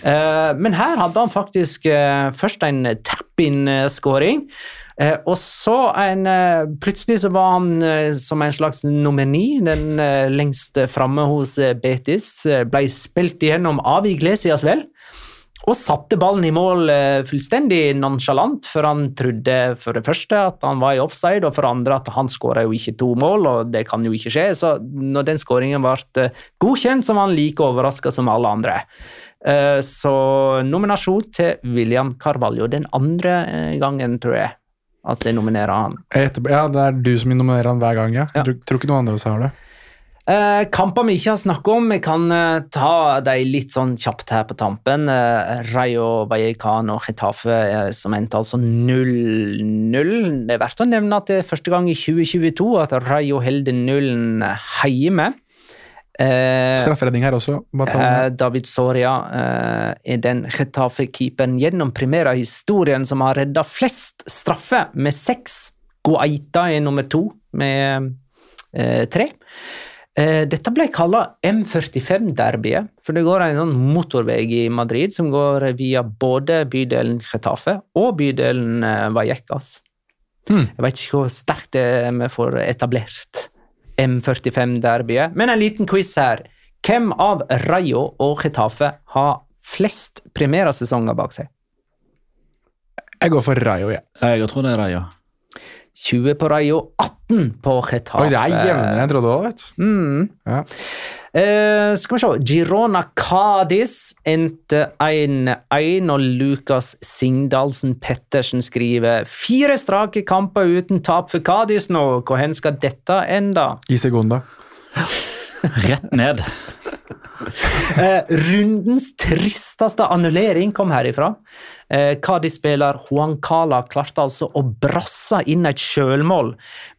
Eh, men her hadde han faktisk eh, først en tap-in-skåring. Eh, og så en eh, Plutselig så var han eh, som en slags nomini, den eh, lengst framme hos eh, Betis. Eh, ble spilt igjennom av Iglesias, vel. og satte ballen i mål eh, fullstendig nonsjalant, for han trodde for det første at han var i offside, og for det andre at han skåra jo ikke to mål, og det kan jo ikke skje. Så når den skåringen ble eh, godkjent, så var han like overraska som alle andre. Eh, Så nominasjon til William Carvalho. Den andre eh, gangen, tror jeg, at jeg nominerer han. Etterpå, ja, det er du som nominerer han hver gang, ja. Ja. Tror ikke noen andre har det. Eh, kamper vi ikke har snakket om, vi kan eh, ta de litt sånn kjapt her på tampen. Eh, Rayo Vallecano Getafe eh, som endte altså 0-0. Det er verdt å nevne at det er første gang i 2022 at Rayo holder nullen hjemme. Eh, Strafferedning her også. Eh, David Soria eh, er den Getafe-keeperen gjennom primera-historien som har redda flest straffer, med seks. Guaita er nummer to, med eh, tre. Eh, dette ble kalla M45-derbyet, for det går en sånn motorvei i Madrid som går via både bydelen Getafe og bydelen eh, Vallecas. Hmm. Jeg vet ikke hvor sterkt det er vi får etablert M45-derbyet. Men en liten quiz her. Hvem av Rayo og Getafe har flest primera-sesonger bak seg? Jeg går for Rayo, jeg. Jeg tror det er Rayo. 20 på Rayo, 18 på Getafe. Oi, det er jevnere enn jeg trodde òg, vet du. Mm. Ja. Eh, skal vi se. Girona Cádiz endte 1-1, og Lukas Singdalsen Pettersen skriver fire strake kamper uten tap for Cádiz nå. Hvor hen skal dette ende? I sekunder. Rett ned. Eh, rundens tristeste annullering kom herifra. Eh, Cádiz-spiller Juan Cala klarte altså å brasse inn et sjølmål,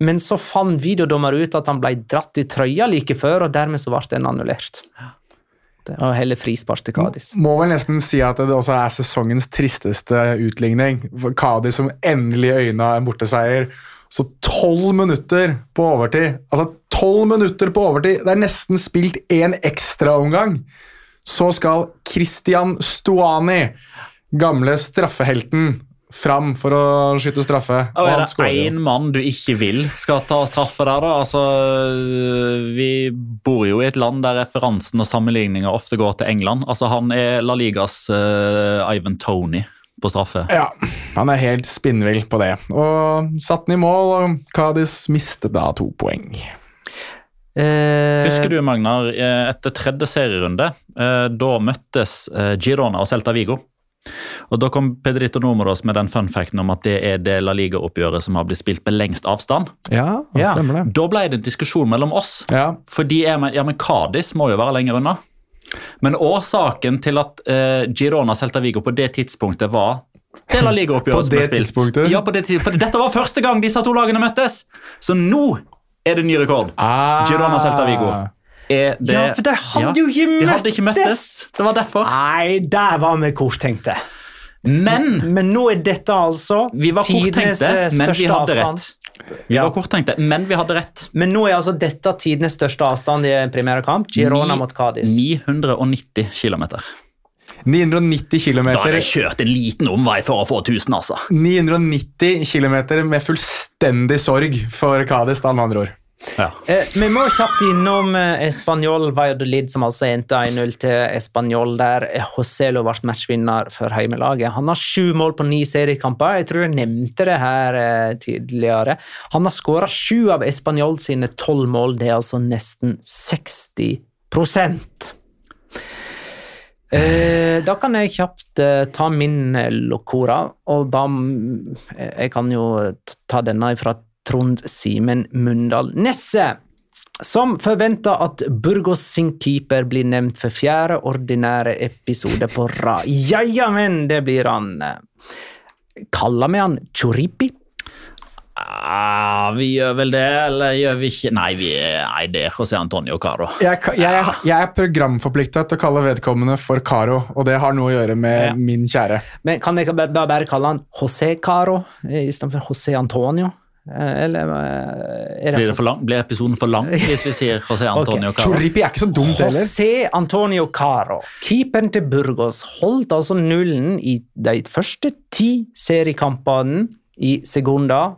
men så fant videodommer ut at han ble dratt i trøya like før, og dermed så ble den annullert. Det var heller frispark til Cádiz. Må vel nesten si at det også er sesongens tristeste utligning. Kadis som endelig øyna en borteseier. Så tolv minutter på overtid. Altså tolv minutter på overtid! Det er nesten spilt én ekstraomgang. Så skal Christian Stuani, gamle straffehelten, fram for å skyte straffe. Og er det én mann du ikke vil skal ta straffe der, da? Altså, vi bor jo i et land der referansen og sammenligninger ofte går til England. Altså, Han er La Ligas uh, Ivan Tony på straffe. Ja, han er helt spinnvill på det. Og satte den i mål, og Cádiz mistet da to poeng. Eh, Husker du, Magnar, eh, etter tredje serierunde, eh, da møttes eh, Girona og Celta Vigo. Og Da kom Pedrito Nomoros med den fun facten om at det er det La Liga-oppgjøret som har blitt spilt med lengst avstand. Ja, det Ja. stemmer det. Da ble det en diskusjon mellom oss. Ja, Fordi ja, men Cádiz må jo være lenger unna. Men årsaken til at eh, Girona Celta Vigo på det tidspunktet var det La Liga-oppgjøret som ble spilt. Ja, på det for dette var første gang disse to lagene møttes! Så nå er det ny rekord. Ah. Girona Celta Vigo. Det, Ja, for de hadde jo ikke De hadde ikke møttes. møttes. Det var derfor. Nei, der var vi korttenkte. Men Men nå er dette altså vi var tidenes korttenkte, men vi hadde avstand. rett. Vi var korttenkte, men vi hadde rett. Men nå er altså dette tidenes største avstand i en primærkamp. Girona Ni- mot Cádiz. 990 km. 990 km. Da har jeg kjørt en liten omvei for å få 1000, altså. 990 km med fullstendig sorg for Cádiz, da, med andre ord. Ja. Eh, vi må kjapt innom eh, Español Valladolid, som altså endte 1-0 til Español, der Joselo ble matchvinner for heimelaget. Han har sju mål på ni seriekamper. Jeg tror jeg nevnte det her eh, tidligere. Han har skåra sju av Español sine tolv mål. Det er altså nesten 60 Eh, da kan jeg kjapt eh, ta min eh, locora, og da mm, Jeg kan jo ta denne fra Trond Simen Mundal Nesse. Som forventer at Burgos sin keeper blir nevnt for fjerde ordinære episode på rad. Ja, ja, men det blir han. Kaller vi han Choripi? Ah, vi gjør vel det, eller gjør vi ikke? Nei, vi, nei det er José Antonio Caro. Jeg, jeg, jeg er programforplikta til å kalle vedkommende for Caro, og det har noe å gjøre med Ja. min kjære. Men kan jeg ba- da bare kalle han José Caro eh, istedenfor José Antonio? Eh, Eller eh, er Blir, det for lang? Blir episoden for lang hvis vi sier José Antonio Caro? Choripi er ikke så dumt heller. José Antonio Caro, keeperen til Burgos, holdt altså nullen i de første ti seriekampene i Segunda.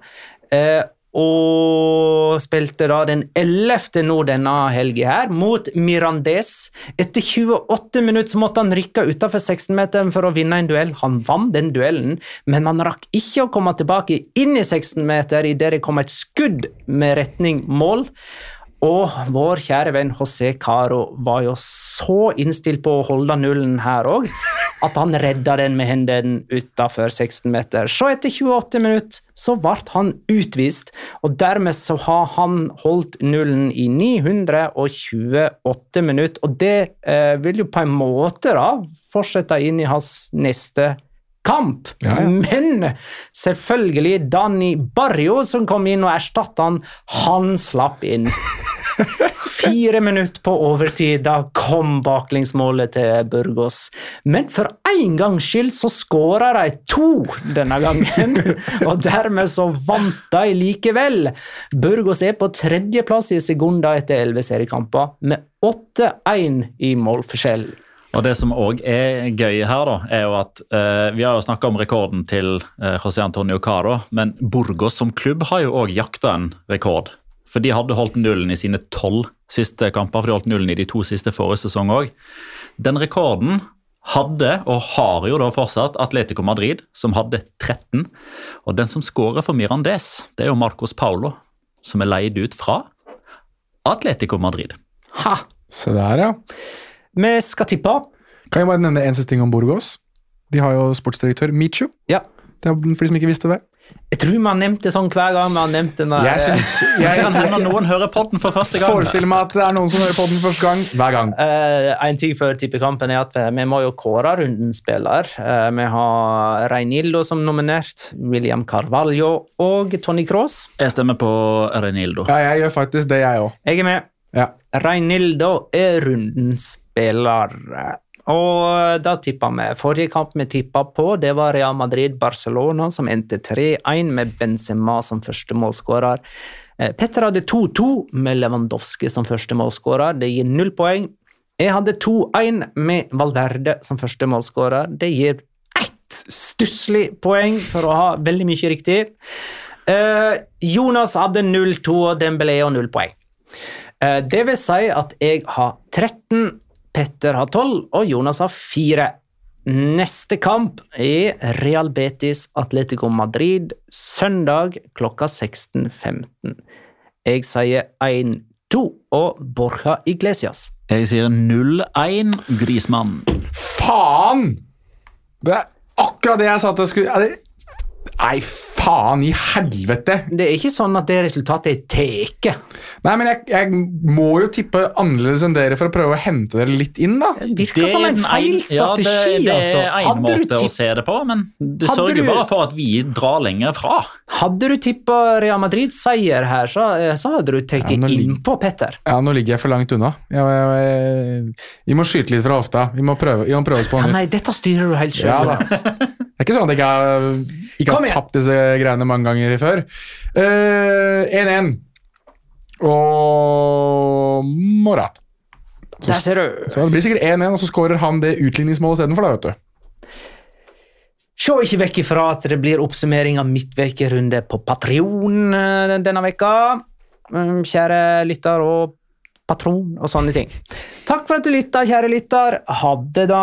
Eh, og spilte da den 11. nå denne helga her, mot Mirandes. Etter 28 minutter så måtte han rykke utafor 16-meteren for å vinne en duell. Han vant den duellen, men han rakk ikke å komme tilbake inn i 16-meter idet det kom et skudd med retning mål. Og vår kjære venn José Caro var jo så innstilt på å holde nullen her òg, at han redda den med hendene utafor 16 meter. Så etter 28 minutter så ble han utvist, og dermed så har han holdt nullen i 928 minutter. Og det eh, vil jo på en måte da fortsette inn i hans neste kamp. Ja, ja. Men selvfølgelig Dani Barrio, som kom inn og erstattet han, han slapp inn. Fire minutter på overtid, da kom baklengsmålet til Burgos. Men for en gangs skyld så skåra de to denne gangen, og dermed så vant de likevel. Burgos er på tredjeplass i Segunda etter elleve seriekamper, med 8-1 i målforskjell. Og Det som òg er gøy her, da, er jo at eh, vi har jo snakka om rekorden til eh, José Antonio Caro, men Burgos som klubb har jo òg jakta en rekord. For de hadde holdt nullen i sine tolv siste kamper, for de holdt nullen i de to siste forrige sesong òg. Den rekorden hadde, og har jo da fortsatt, Atletico Madrid, som hadde 13. Og den som skårer for Mirandes, det er jo Marcos Paulo, som er leid ut fra Atletico Madrid. Ha! Se der, ja. Vi skal tippe. Kan jeg bare nevne en siste ting om Burgos? De har jo sportsdirektør Michu. Ja. Det er for de som ikke visste det. Jeg tror vi har nevnt det sånn hver gang vi har nevnt den Jeg synes, Det jeg, kan hende noen hører podden for første gang. Forestill meg at det er noen som hører podden den første gang. Hver gang. Uh, en ting før tippekampen er at vi må jo kåre rundens spiller. Uh, vi har Reinildo som nominert, William Carvalho og Tony Cross. Jeg stemmer på Reinildo. Ja, jeg gjør faktisk det, jeg òg. Jeg er med. Ja. Reinildo er rundens spiller. Og da tippa vi. Forrige kamp vi tippa på, det var Real Madrid-Barcelona, som endte 3-1 med Benzema som første målskårer. Eh, Petter hadde 2-2 med Lewandowski som første målskårer. Det gir null poeng. Jeg hadde 2-1 med Valverde som første målskårer. Det gir ett stusslig poeng for å ha veldig mye riktig. Eh, Jonas hadde 0-2 og Dembélé og null poeng. Eh, det vil si at jeg har 13, Petter har 12 og Jonas har 4. Neste kamp er Real Betis Atletico Madrid søndag klokka 16.15. Jeg sier 1-2 og Borja Iglesias. Jeg sier 0-1 Grismann. Faen! Det er akkurat det jeg sa at jeg skulle er det... Nei, faen i helvete! Det er ikke sånn at det resultatet er teke. Nei, men jeg, jeg må jo tippe annerledes enn dere for å prøve å hente dere litt inn, da. Det virker som en feil en- strategi, ja, det, det altså. er en Hadde måte å se det på, men det sørger du- bare for at vi drar lenger fra. Hadde du tippa Real Madrid-seier her, så, så hadde du tatt Ja, innpå Petter. Ja, nå ligger jeg for langt unna. Jeg, jeg, jeg, vi må skyte litt fra hofta. Vi må prøve, vi må prøve oss på Ja, nytt. nei, dette styrer du helt sjøl. Ja, da. Det er ikke sånn at jeg ikke har, ikke har tapt disse greiene mange ganger før. Eh, 1-1. Og Morata. Der ser du. Så det blir sikkert 1-1, og så skårer han det utligningsmålet istedenfor, da, vet du. Se ikke vekk ifra at det blir oppsummering av midtvekerunde på Patrion eh, denne vekka. Mm, Kjære lytter og patron og sånne ting. Takk for at du lytta, kjære lytter. Ha det, da.